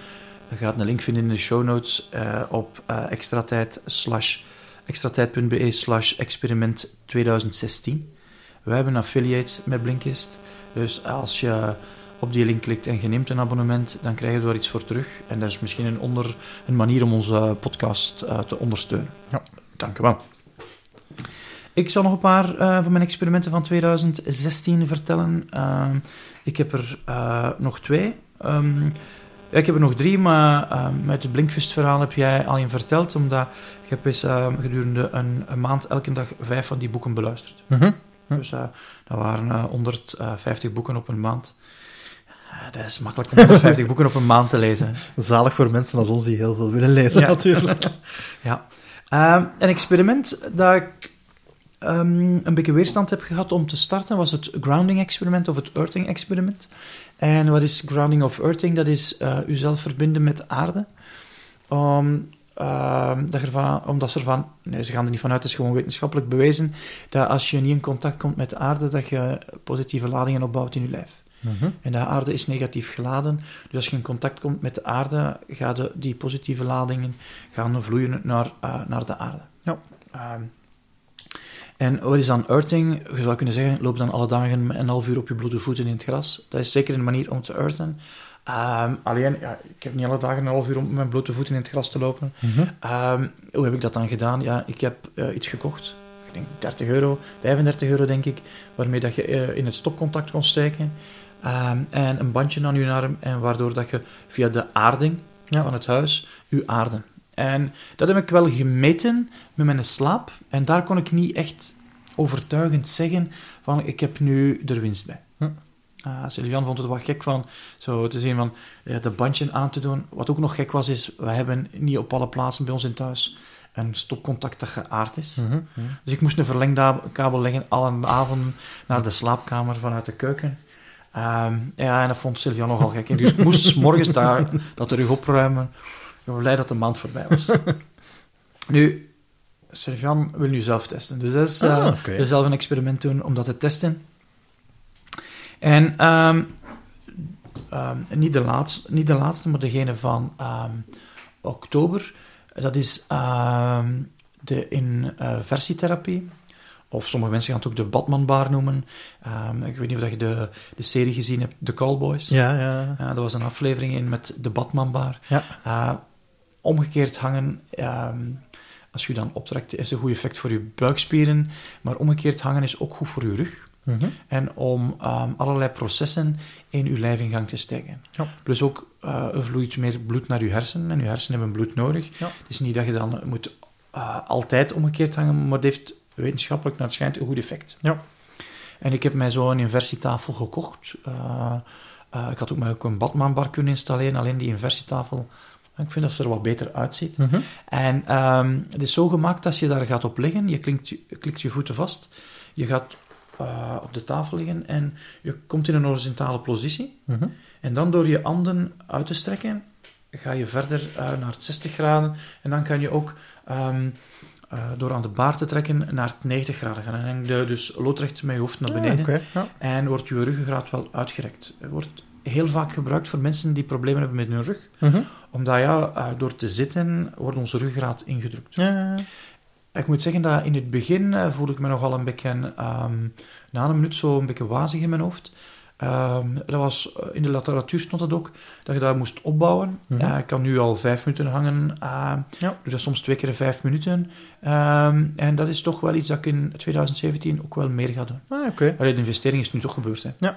je gaat een link vinden in de show notes eh, op eh extratijd slash extratijd.be slash experiment 2016. Wij hebben een affiliate met Blinkist, dus als je op die link klikt en je neemt een abonnement, dan krijg je er iets voor terug. En dat is misschien een, onder, een manier om onze podcast eh, te ondersteunen. Ja. Dank u wel. Ik zal nog een paar eh, van mijn experimenten van 2016 vertellen. Ehm, ik heb er eh, nog twee. Ehm, ja, ik heb er nog drie, maar ehm, met het Blinkfest-verhaal heb jij al een verteld, omdat ik heb eens gedurende een, een maand elke dag vijf van die boeken beluisterd. Mhm. Hm. Dus eh, dat waren eh, 150 boeken op een maand. Dat is makkelijk om 150 boeken op een maand te lezen. Zalig voor mensen als ons die heel veel willen lezen, Ja. natuurlijk. Ja. Een experiment dat ik ehm, een beetje weerstand heb gehad om te starten was het grounding-experiment of het earthing-experiment. En wat is grounding of earthing? Dat is eh uzelf verbinden met de aarde. Om, ehm, dat je ervan, omdat ze ervan... Nee, ze gaan er niet vanuit, het is gewoon wetenschappelijk bewezen dat als je niet in contact komt met de aarde, dat je positieve ladingen opbouwt in je lijf. Mhm. En de aarde is negatief geladen. Dus als je in contact komt met de aarde, gaan die positieve ladingen gaan vloeien naar, eh, naar de aarde. Ja. Ehm, En wat is dan earthing? Je zou kunnen zeggen, loop dan alle dagen een half uur op je blote voeten in het gras. Dat is zeker een manier om te earthen. Ehm, alleen, ja, ik heb niet alle dagen een half uur om met mijn blote voeten in het gras te lopen. Ehm, hoe heb ik dat dan gedaan? Ja, ik heb eh, iets gekocht. Ik denk 30 euro, 35 euro denk ik, waarmee dat je eh, in het stopcontact kon steken. Ehm, en een bandje aan je arm, en waardoor dat je via de aarding Ja. van het huis je aarde. En dat heb ik wel gemeten met mijn slaap. En daar kon ik niet echt overtuigend zeggen van ik heb nu er winst bij. Hm. Ah, Sylvian vond het wat gek van zo te zien van ja, de bandje aan te doen. Wat ook nog gek was, is we hebben niet op alle plaatsen bij ons in thuis een stopcontact dat geaard is. Mhm. Dus ik moest een verlengkabel leggen alle avond naar de slaapkamer vanuit de keuken. Ehm, ja, en dat vond Sylvia nogal gek. En dus ik moest 's morgens daar dat terug opruimen. Ik ben blij dat de maand voorbij was. nu, Sylvian wil nu zelf testen. Dus dat is Ah, dus zelf een experiment doen om dat te testen. En ehm, ehm, niet, de laatste, niet de laatste, maar degene van ehm, oktober. Dat is de inversietherapie. Of sommige mensen gaan het ook de Batmanbar noemen. Ik weet niet of je de, de serie gezien hebt, The Callboys. Ja, ja. Er was een aflevering in met de Batmanbar. Ja. Eh, omgekeerd hangen, ehm, als je dan optrekt, is een goed effect voor je buikspieren. Maar omgekeerd hangen is ook goed voor je rug. Mhm. En om ehm, allerlei processen in je lijf in gang te steken. Ja. Plus ook, eh, er vloeit meer bloed naar je hersenen. En je hersenen hebben bloed nodig. Ja. Het is niet dat je dan moet eh, altijd omgekeerd hangen, maar het heeft wetenschappelijk naar het schijnt een goed effect. Ja. En ik heb mij zo een inversietafel gekocht. Eh, ik had ook, ook een Batmanbar kunnen installeren, alleen die inversietafel, ik vind dat ze er wat beter uitziet. Mhm. En ehm, het is zo gemaakt dat je daar gaat op liggen, je klikt, je klikt je voeten vast, je gaat eh, op de tafel liggen en je komt in een horizontale positie. Mhm. En dan door je handen uit te strekken, ga je verder eh, naar het 60 graden. En dan kan je ook ehm, eh, door aan de baard te trekken naar het 90 graden gaan. En dan hang je dus loodrecht met je hoofd naar Ah, beneden. ja. En wordt je ruggengraat wel uitgerekt. Het wordt heel vaak gebruikt voor mensen die problemen hebben met hun rug. Mhm. Omdat ja, eh, door te zitten wordt onze ruggengraat ingedrukt. Ja, ja, ja. Ik moet zeggen dat in het begin eh, voelde ik me nogal een beetje, ehm, na een minuut, zo een beetje wazig in mijn hoofd. Ehm, dat was, eh, in de literatuur stond het ook, dat je dat moest opbouwen. Mhm. Ik kan nu al vijf minuten hangen, ehm Ja. doe dat soms twee keer vijf minuten. En dat is toch wel iets dat ik in 2017 ook wel meer ga doen. Ah. Allee, de investering is nu toch gebeurd. Hè. En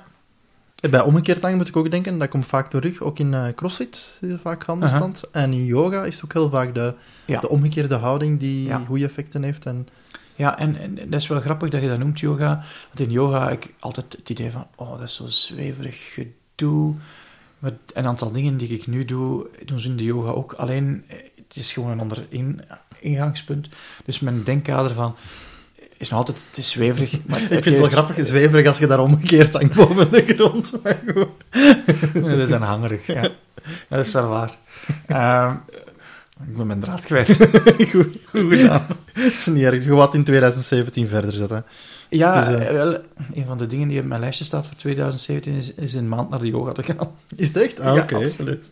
Bij omgekeerd hangen moet ik ook denken, dat komt vaak terug. Ook in eh, crossfit is vaak handstand. En in yoga is het ook heel vaak de, Ja. de omgekeerde houding die Ja. goede effecten heeft. En, Ja, en, en dat is wel grappig dat je dat noemt, yoga. Want in yoga heb ik altijd het idee van, oh, dat is zo zweverig gedoe. Met een aantal dingen die ik nu doe, doen ze in de yoga ook. Alleen, eh, het is gewoon een ander in, ingangspunt. Dus mijn denkkader van, is nog altijd, het is zweverig. Maar ik vind het wel grappig, zweverig als je daar omgekeerd hangt boven de grond. Maar goed. dat is een hangerig, ja. Dat is wel waar. Ehm, ik ben mijn draad kwijt. goed, goed gedaan. Het is niet erg. Je gaat in 2017 verder zetten. Ja, Dus, eh, wel, een van de dingen die op mijn lijstje staat voor 2017 is, is een maand naar de yoga te gaan. Is het echt? Ah, ja, oké. absoluut.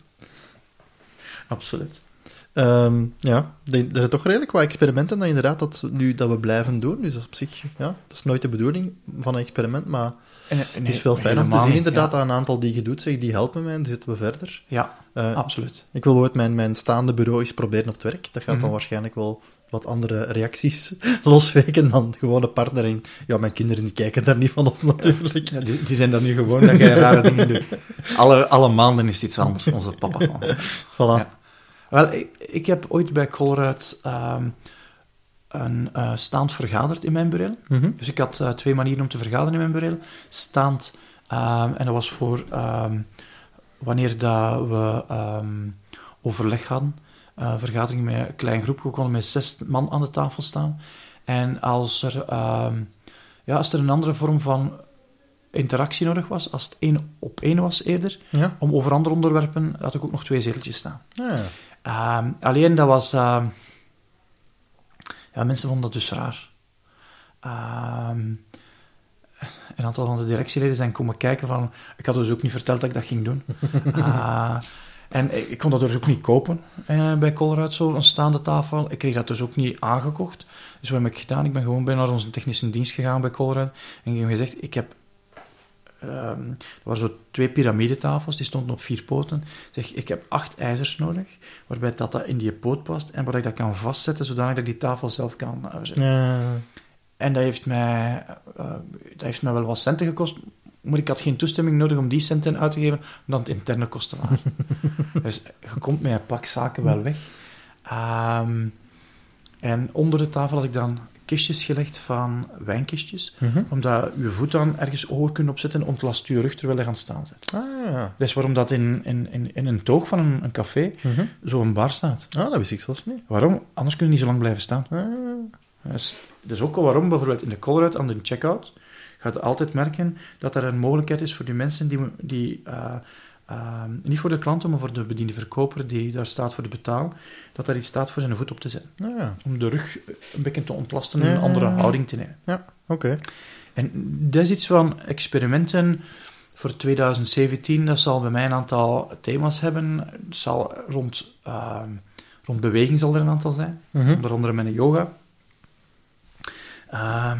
Absoluut. Ehm, ja, er zijn toch redelijk wat experimenten dat inderdaad dat, nu, dat we blijven doen. Dus dat is op zich, ja, dat is nooit de bedoeling van een experiment, maar En, het is wel fijn om te zien inderdaad dat een aantal die je doet, zeg, die helpen mij en dan zitten we verder. Ja, Eh, ja absoluut. Ik wil ooit mijn, mijn staande bureau eens proberen op het werk. Dat gaat dan Mhm. waarschijnlijk wel wat andere reacties losweken dan gewoon de partner. En ja, mijn kinderen die kijken daar niet van op natuurlijk. Ja, die, die zijn dan nu gewoon dat jij rare dingen doet. Alle, alle maanden is iets anders, onze papa. Voilà. Ja. Wel, ik, ik heb ooit bij Colruyt ehm, een eh, staand vergaderd in mijn bureau. Mhm. Dus ik had eh, twee manieren om te vergaderen in mijn bureau. Staand, ehm, en dat was voor ehm, wanneer dat we overleg hadden. eh, vergadering met een klein groep. We konden met zes man aan de tafel staan. En als er, ja, als er een andere vorm van interactie nodig was, als het één op één was eerder, Ja. om over andere onderwerpen, had ik ook nog twee zeteltjes staan. Ah, ja. Ehm, alleen dat was. ehm, ja, mensen vonden dat dus raar. Ehm, een aantal van de directieleden zijn komen kijken van. Ik had dus ook niet verteld dat ik dat ging doen. Ah, En ik, ik kon dat dus ook niet kopen eh, bij Colruyt, zo een staande tafel. Ik kreeg dat dus ook niet aangekocht. Dus wat heb ik gedaan? Ik ben gewoon bij naar onze technische dienst gegaan bij Colruyt. En ik heb gezegd, ik heb... ehm, er waren zo twee piramidetafels, die stonden op vier poten. Ik zeg, ik heb acht ijzers nodig, waarbij dat, dat in die poot past en waar ik dat kan vastzetten, zodanig dat ik die tafel zelf kan uh, zetten. Ja. En dat heeft, mij, eh, dat heeft mij wel wat centen gekost, maar ik had geen toestemming nodig om die centen uit te geven, omdat het interne kosten waren. dus je komt met een pak zaken wel weg. Ehm, en onder de tafel had ik dan kistjes gelegd van wijnkistjes, Mhm. omdat je voet dan ergens hoger kunt opzetten en ontlast je rug terwijl je gaan staan bent. Ah, ja. Dat is waarom dat in, in, in, in een toog van een, een café Mhm. zo'n bar staat. Ah, dat wist ik zelfs niet. Waarom? Anders kun je niet zo lang blijven staan. Ah. Dat is, is ook al waarom bijvoorbeeld in de Colruyt aan de checkout gaat je altijd merken dat er een mogelijkheid is voor die mensen die, die eh, eh, niet voor de klanten, maar voor de bediende verkoper die daar staat voor de betaal, dat daar iets staat voor zijn voet op te zetten. Ah, ja. Om de rug een beetje te ontlasten en Ja, een andere ja, houding te nemen. Ja, oké. En dat is iets van experimenten voor 2017. Dat zal bij mij een aantal thema's hebben. Het zal rond, eh, rond beweging zal er een aantal zijn. Mhm. Onder andere met een yoga. Ehm,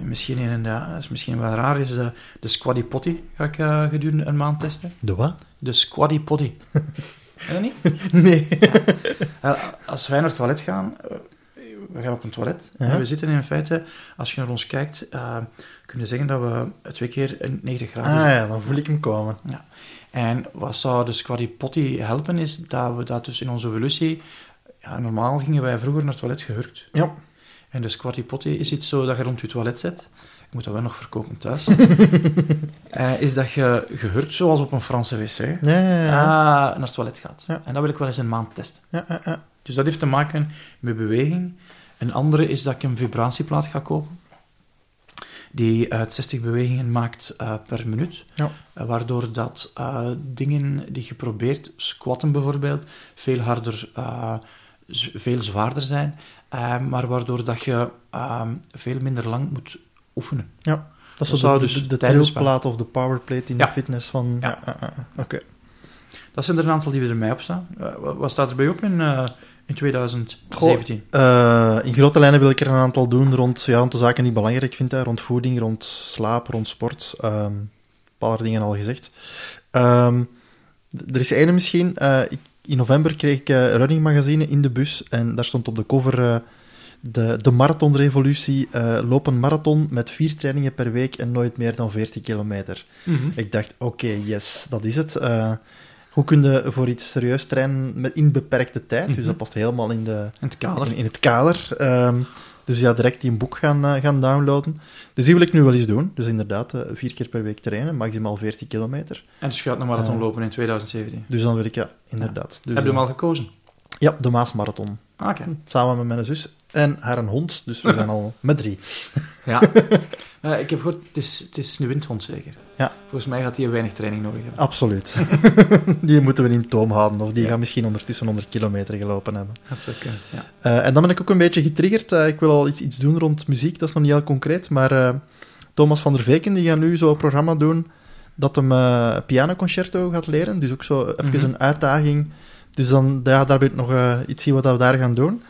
en misschien is misschien wel raar, is de, de Squatty Potty ga ik eh, gedurende een maand testen. De wat? De Squatty Potty. Ken je dat niet? Nee. Eh, als wij naar het toilet gaan, eh, we gaan op een toilet, Ja. en we zitten in feite, als je naar ons kijkt, eh kunnen zeggen dat we twee keer in 90 graden Ah ja, dan voel ik hem komen. Ja. En wat zou de Squatty Potty helpen, is dat we dat dus in onze evolutie... Ja, normaal gingen wij vroeger naar het toilet gehurkt. Ja. En de Squatty Potty is iets zo dat je rond je toilet zet. Ik moet dat wel nog verkopen thuis. Eh, is dat je gehurkt zoals op een Franse wc Ja, ja, ja. ah, naar het toilet gaat. Ja. En dat wil ik wel eens een maand testen. ja, ja, ja. Dus dat heeft te maken met beweging. Een andere is dat ik een vibratieplaat ga kopen. Die uit 60 bewegingen maakt eh, per minuut. Ja. Eh, waardoor dat dingen die je probeert, squatten bijvoorbeeld, veel harder, veel zwaarder zijn. Eh, maar waardoor dat je eh, veel minder lang moet oefenen. Ja. Dat is Dat de, dus de, de of de powerplate in Ja. de fitness van... Ja. Oké. Dat zijn er een aantal die we ermee op staan. Eh, wat- staat er bij op in, eh, in 2017? Eh, in grote lijnen wil ik er een aantal doen rond ja, rond de zaken die ik belangrijk vind. Hè, rond voeding, rond slaap, rond sport. Ehm, een paar dingen al gezegd. Ehm, er is ene misschien. ik, in november kreeg ik eh, Running Magazine in de bus. En daar stond op de cover eh, de, de marathonrevolutie. eh loop een marathon met vier trainingen per week en nooit meer dan 40 kilometer. Mhm. Ik dacht, oké, yes, dat is het. Hoe kun je voor iets serieus trainen met in beperkte tijd? Dus Mhm. dat past helemaal in de, In het kader. in, in het kader. Ehm, dus ja, direct die een boek gaan, eh, gaan downloaden. Dus die wil ik nu wel eens doen. Dus inderdaad, eh, vier keer per week trainen, maximaal 40 kilometer. En dus je gaat een marathon Eh, lopen in 2017. Dus dan wil ik, ja, inderdaad. Dus, Heb je hem al gekozen? Ja, de Maasmarathon. Ah, oké. Samen met mijn zus en haar een hond. Dus we zijn al met drie. Ja. Ik heb gehoord, het is, het is een windhond zeker. Ja. Volgens mij gaat hij weinig training nodig hebben. Absoluut. die moeten we in toom houden. Of die gaan misschien ondertussen 100 kilometer gelopen hebben. Dat zou kunnen, ja. Eh, en dan ben ik ook een beetje getriggerd. Eh, ik wil al iets, iets doen rond muziek, dat is nog niet heel concreet. Maar eh, Thomas van der Veken die gaat nu zo'n programma doen dat hem eh pianoconcerto gaat leren. Dus ook zo even Mhm. een uitdaging. Dus dan, ja, daar wil ik nog eh, iets zien wat we daar gaan doen.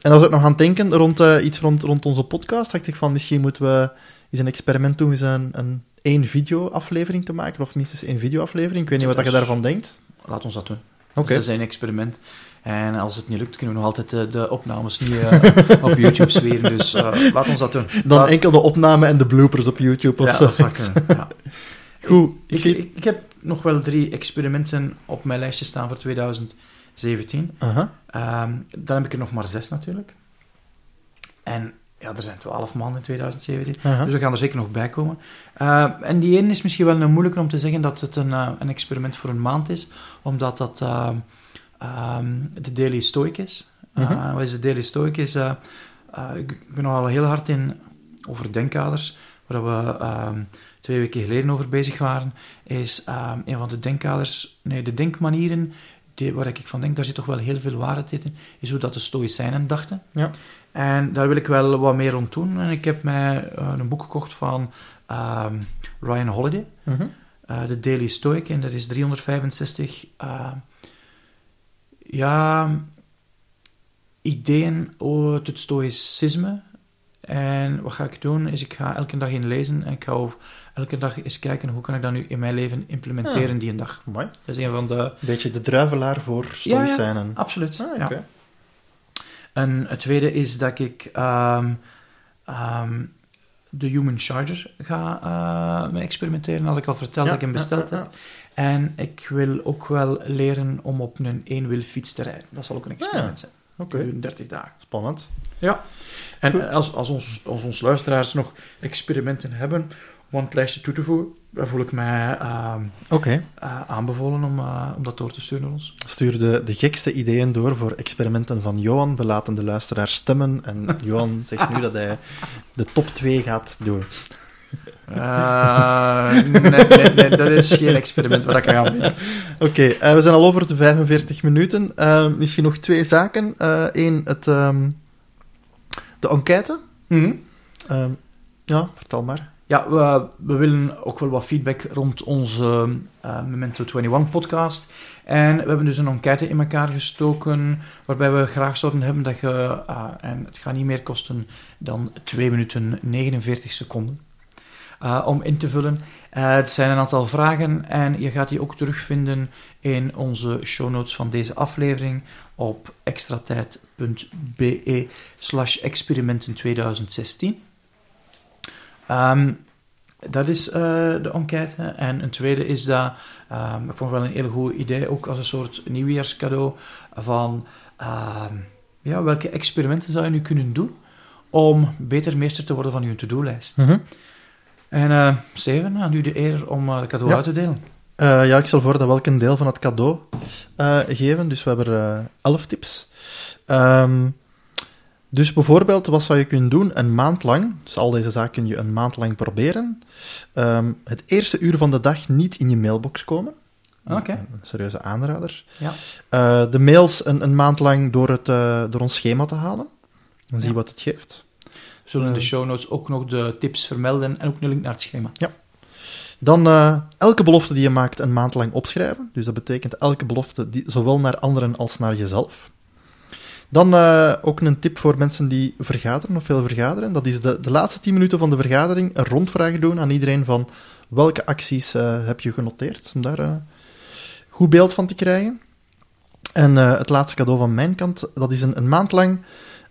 En dan was ik nog aan het denken rond eh, iets rond, rond onze podcast. dacht ik van misschien moeten we eens een experiment doen, eens een, een één video-aflevering te maken. Of minstens één video-aflevering. Ik weet niet wat Dat je is- daarvan denkt. Laat ons dat doen. Oké. Dat is een experiment. En als het niet lukt, kunnen we nog altijd de, de opnames niet eh, op YouTube zweren. Dus eh, laat ons dat doen. Dan Laat- enkel de opname en de bloopers op YouTube of ja, zo. dat zou kunnen. Ja. Goed, ik, Ik, zie... ik, ik heb nog wel drie experimenten op mijn lijstje staan voor 2017. Aha. Ehm, dan heb ik er nog maar zes natuurlijk. En ja, er zijn twaalf maanden in 2017. aha. Dus we gaan er zeker nog bij komen. Eh, en die ene is misschien wel een moeilijker om te zeggen dat het een, eh, een experiment voor een maand is, omdat dat eh, ehm, de Daily Stoic is. Eh, Mhm. Wat is de Daily Stoic? Is, ik ben al heel hard in over denkkaders, waar we ehm, twee weken geleden over bezig waren, is ehm, een van de denkkaders, nee, de denkmanieren, die, waar ik van denk, daar zit toch wel heel veel waarheid in, is hoe dat de Stoïcijnen dachten. Ja. En daar wil ik wel wat meer rond doen. En ik heb mij eh, een boek gekocht van ehm, Ryan Holiday, Mhm. eh, The Daily Stoic. En dat is 365 eh, ja, ideeën over het stoïcisme. En wat ga ik doen, is ik ga elke dag in lezen en ik ga elke dag eens kijken hoe kan ik dat nu in mijn leven implementeren die een dag. Mooi. Dat is een van de... Een beetje de druivelaar voor stoïcijnen. Absoluut. Ah, ja. En het tweede is dat ik ehm, ehm, de Human Charger ga mee experimenteren, als ik al verteld dat ik hem besteld ja, heb. En ik wil ook wel leren om op een eenwielfiets te rijden. Dat zal ook een experiment zijn. Oké, Gedurende 30 dagen. spannend. Ja. En Goed. als, als, ons, als ons luisteraars nog experimenten hebben om aan het lijstje toe te voegen, voel ik mij Oké, eh, aanbevolen om, eh, om dat door te sturen naar ons. stuur de, de gekste ideeën door voor experimenten van Johan. We laten de luisteraar stemmen en Johan zegt nu dat hij de top 2 gaat doen. Eh, nee, nee, nee, dat is geen experiment wat ik ga doen. Oké, we zijn al over de 45 minuten. Misschien nog twee zaken. Eén, het, ehm, de enquête. Mhm. Ehm, ja, vertel maar. Ja, we, willen ook wel wat feedback rond onze eh, Memento 21 podcast. En we hebben dus een enquête in elkaar gestoken, waarbij we graag zouden hebben dat je, ah, en het gaat niet meer kosten dan 2 minuten 49 seconden, eh, om in te vullen. Eh, het zijn een aantal vragen en je gaat die ook terugvinden in onze show notes van deze aflevering op extratijd.be slash experimenten 2016. Ehm, dat is eh, de enquête. En een tweede is dat, ehm, ik vond het wel een heel goed idee, ook als een soort nieuwjaarscadeau, van ehm, ja, welke experimenten zou je nu kunnen doen om beter meester te worden van je to-do-lijst. Mhm. En eh, Steven, aan u de eer om eh, het cadeau Ja. uit te delen. Eh, ja, ik stel voor dat we elk een deel van het cadeau eh, geven. Dus we hebben eh, elf tips. Ehm, dus bijvoorbeeld, wat zou je kunnen doen een maand lang? Dus al deze zaken kun je een maand lang proberen. Ehm, het eerste uur van de dag niet in je mailbox komen. Oké. Een serieuze aanrader. Ja. Eh, de mails een, een maand lang door, het, eh, door ons schema te halen. Dan zie je Ja. wat het geeft. We zullen in de Eh. show notes ook nog de tips vermelden en ook een link naar het schema. Dan eh, elke belofte die je maakt een maand lang opschrijven. Dus dat betekent elke belofte, die, zowel naar anderen als naar jezelf. Dan eh, ook een tip voor mensen die vergaderen of veel vergaderen. Dat is de, de laatste 10 minuten van de vergadering een rondvraag doen aan iedereen van welke acties eh, heb je genoteerd. Om daar een goed beeld van te krijgen. En eh, het laatste cadeau van mijn kant, dat is een, een maand lang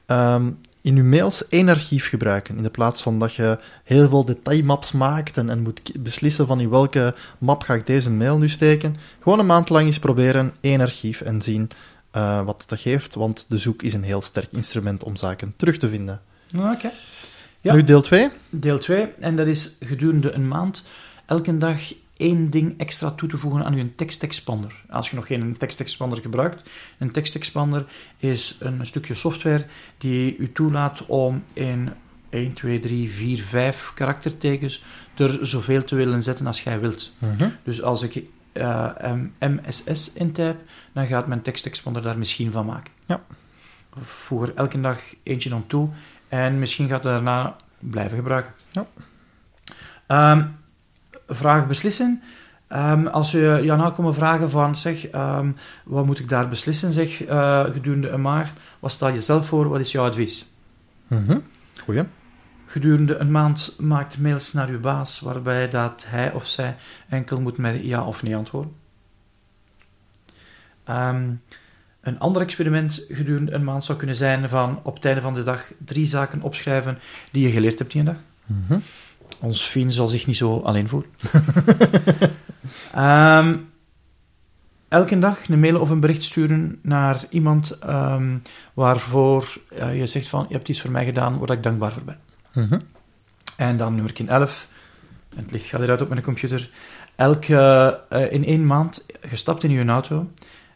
ehm, in je mails één archief gebruiken. In de plaats van dat je heel veel detailmaps maakt en, en moet beslissen van in welke map ga ik deze mail nu steken. Gewoon een maand lang eens proberen één archief en zien eh, wat dat geeft, want de zoek is een heel sterk instrument om zaken terug te vinden. Oké. Ja. Nu deel 2. Deel 2, en dat is gedurende een maand elke dag één ding extra toe te voegen aan je tekstexpander. Als je nog geen tekstexpander gebruikt, een tekstexpander is een stukje software die u toelaat om in 1, 2, 3, 4, 5 karaktertekens er zoveel te willen zetten als jij wilt. Dus als ik eh, MSS intyp, dan gaat mijn tekstexpander daar misschien van maken. Ja. Voeg er elke dag eentje aan toe en misschien gaat het daarna blijven gebruiken. Ja. Ehm, vraag beslissen. Ehm, als je nou komen vragen van, zeg, ehm, wat moet ik daar beslissen, zeg, eh, gedurende een maand, wat stel je zelf voor, wat is jouw advies? Mhm. Goeie. Gedurende een maand maakt mails naar uw baas, waarbij dat hij of zij enkel moet met ja of nee antwoorden. Ehm, een ander experiment gedurende een maand zou kunnen zijn van op het einde van de dag drie zaken opschrijven die je geleerd hebt die een dag. Mhm. Ons Fien zal zich niet zo alleen voelen. Ehm, elke dag een mail of een bericht sturen naar iemand ehm, waarvoor eh, je zegt van je hebt iets voor mij gedaan waar ik dankbaar voor ben. Mhm. En dan nummer 11. En het licht gaat eruit op mijn computer. Elke, eh, in één maand, gestapt in je auto,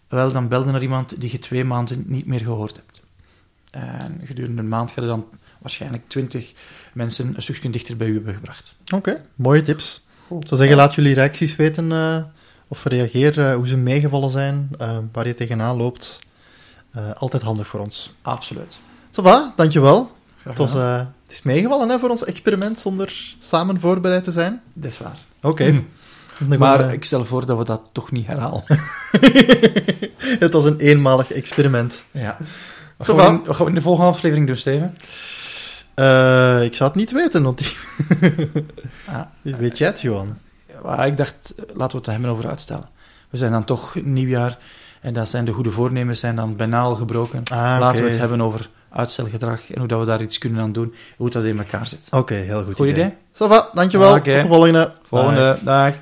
wel, dan belde naar iemand die je twee maanden niet meer gehoord hebt. En gedurende een maand gaat er dan waarschijnlijk twintig mensen een stukje dichter bij u hebben gebracht. Oké, mooie tips. Ik zou zeggen, laat jullie reacties weten eh, of reageer, eh, hoe ze meegevallen zijn, waar je tegenaan loopt. Eh, altijd handig voor ons. Absoluut. Ça va, dankjewel. Graag Het, was, eh, is meegevallen hè, voor ons experiment zonder samen voorbereid te zijn. Dat is waar. Oké. Hm. Maar eh, ik stel voor dat we dat toch niet herhalen. Het was een eenmalig experiment. Ja. Wat gaan, in, wat gaan we in de volgende aflevering doen, Steven? Eh, ik zou het niet weten, want die... Ah, Weet jij het, Johan? Maar ik dacht, eh, laten we het er hebben over uitstellen. We zijn dan toch nieuwjaar en dat zijn de goede voornemens zijn dan bijna al gebroken. Ah, Laten we het hebben over uitstelgedrag en hoe dat we daar iets kunnen aan doen, hoe dat in elkaar zit. Oké, heel goed Goed idee? Va, dankjewel. Tot de volgende. Volgende dag.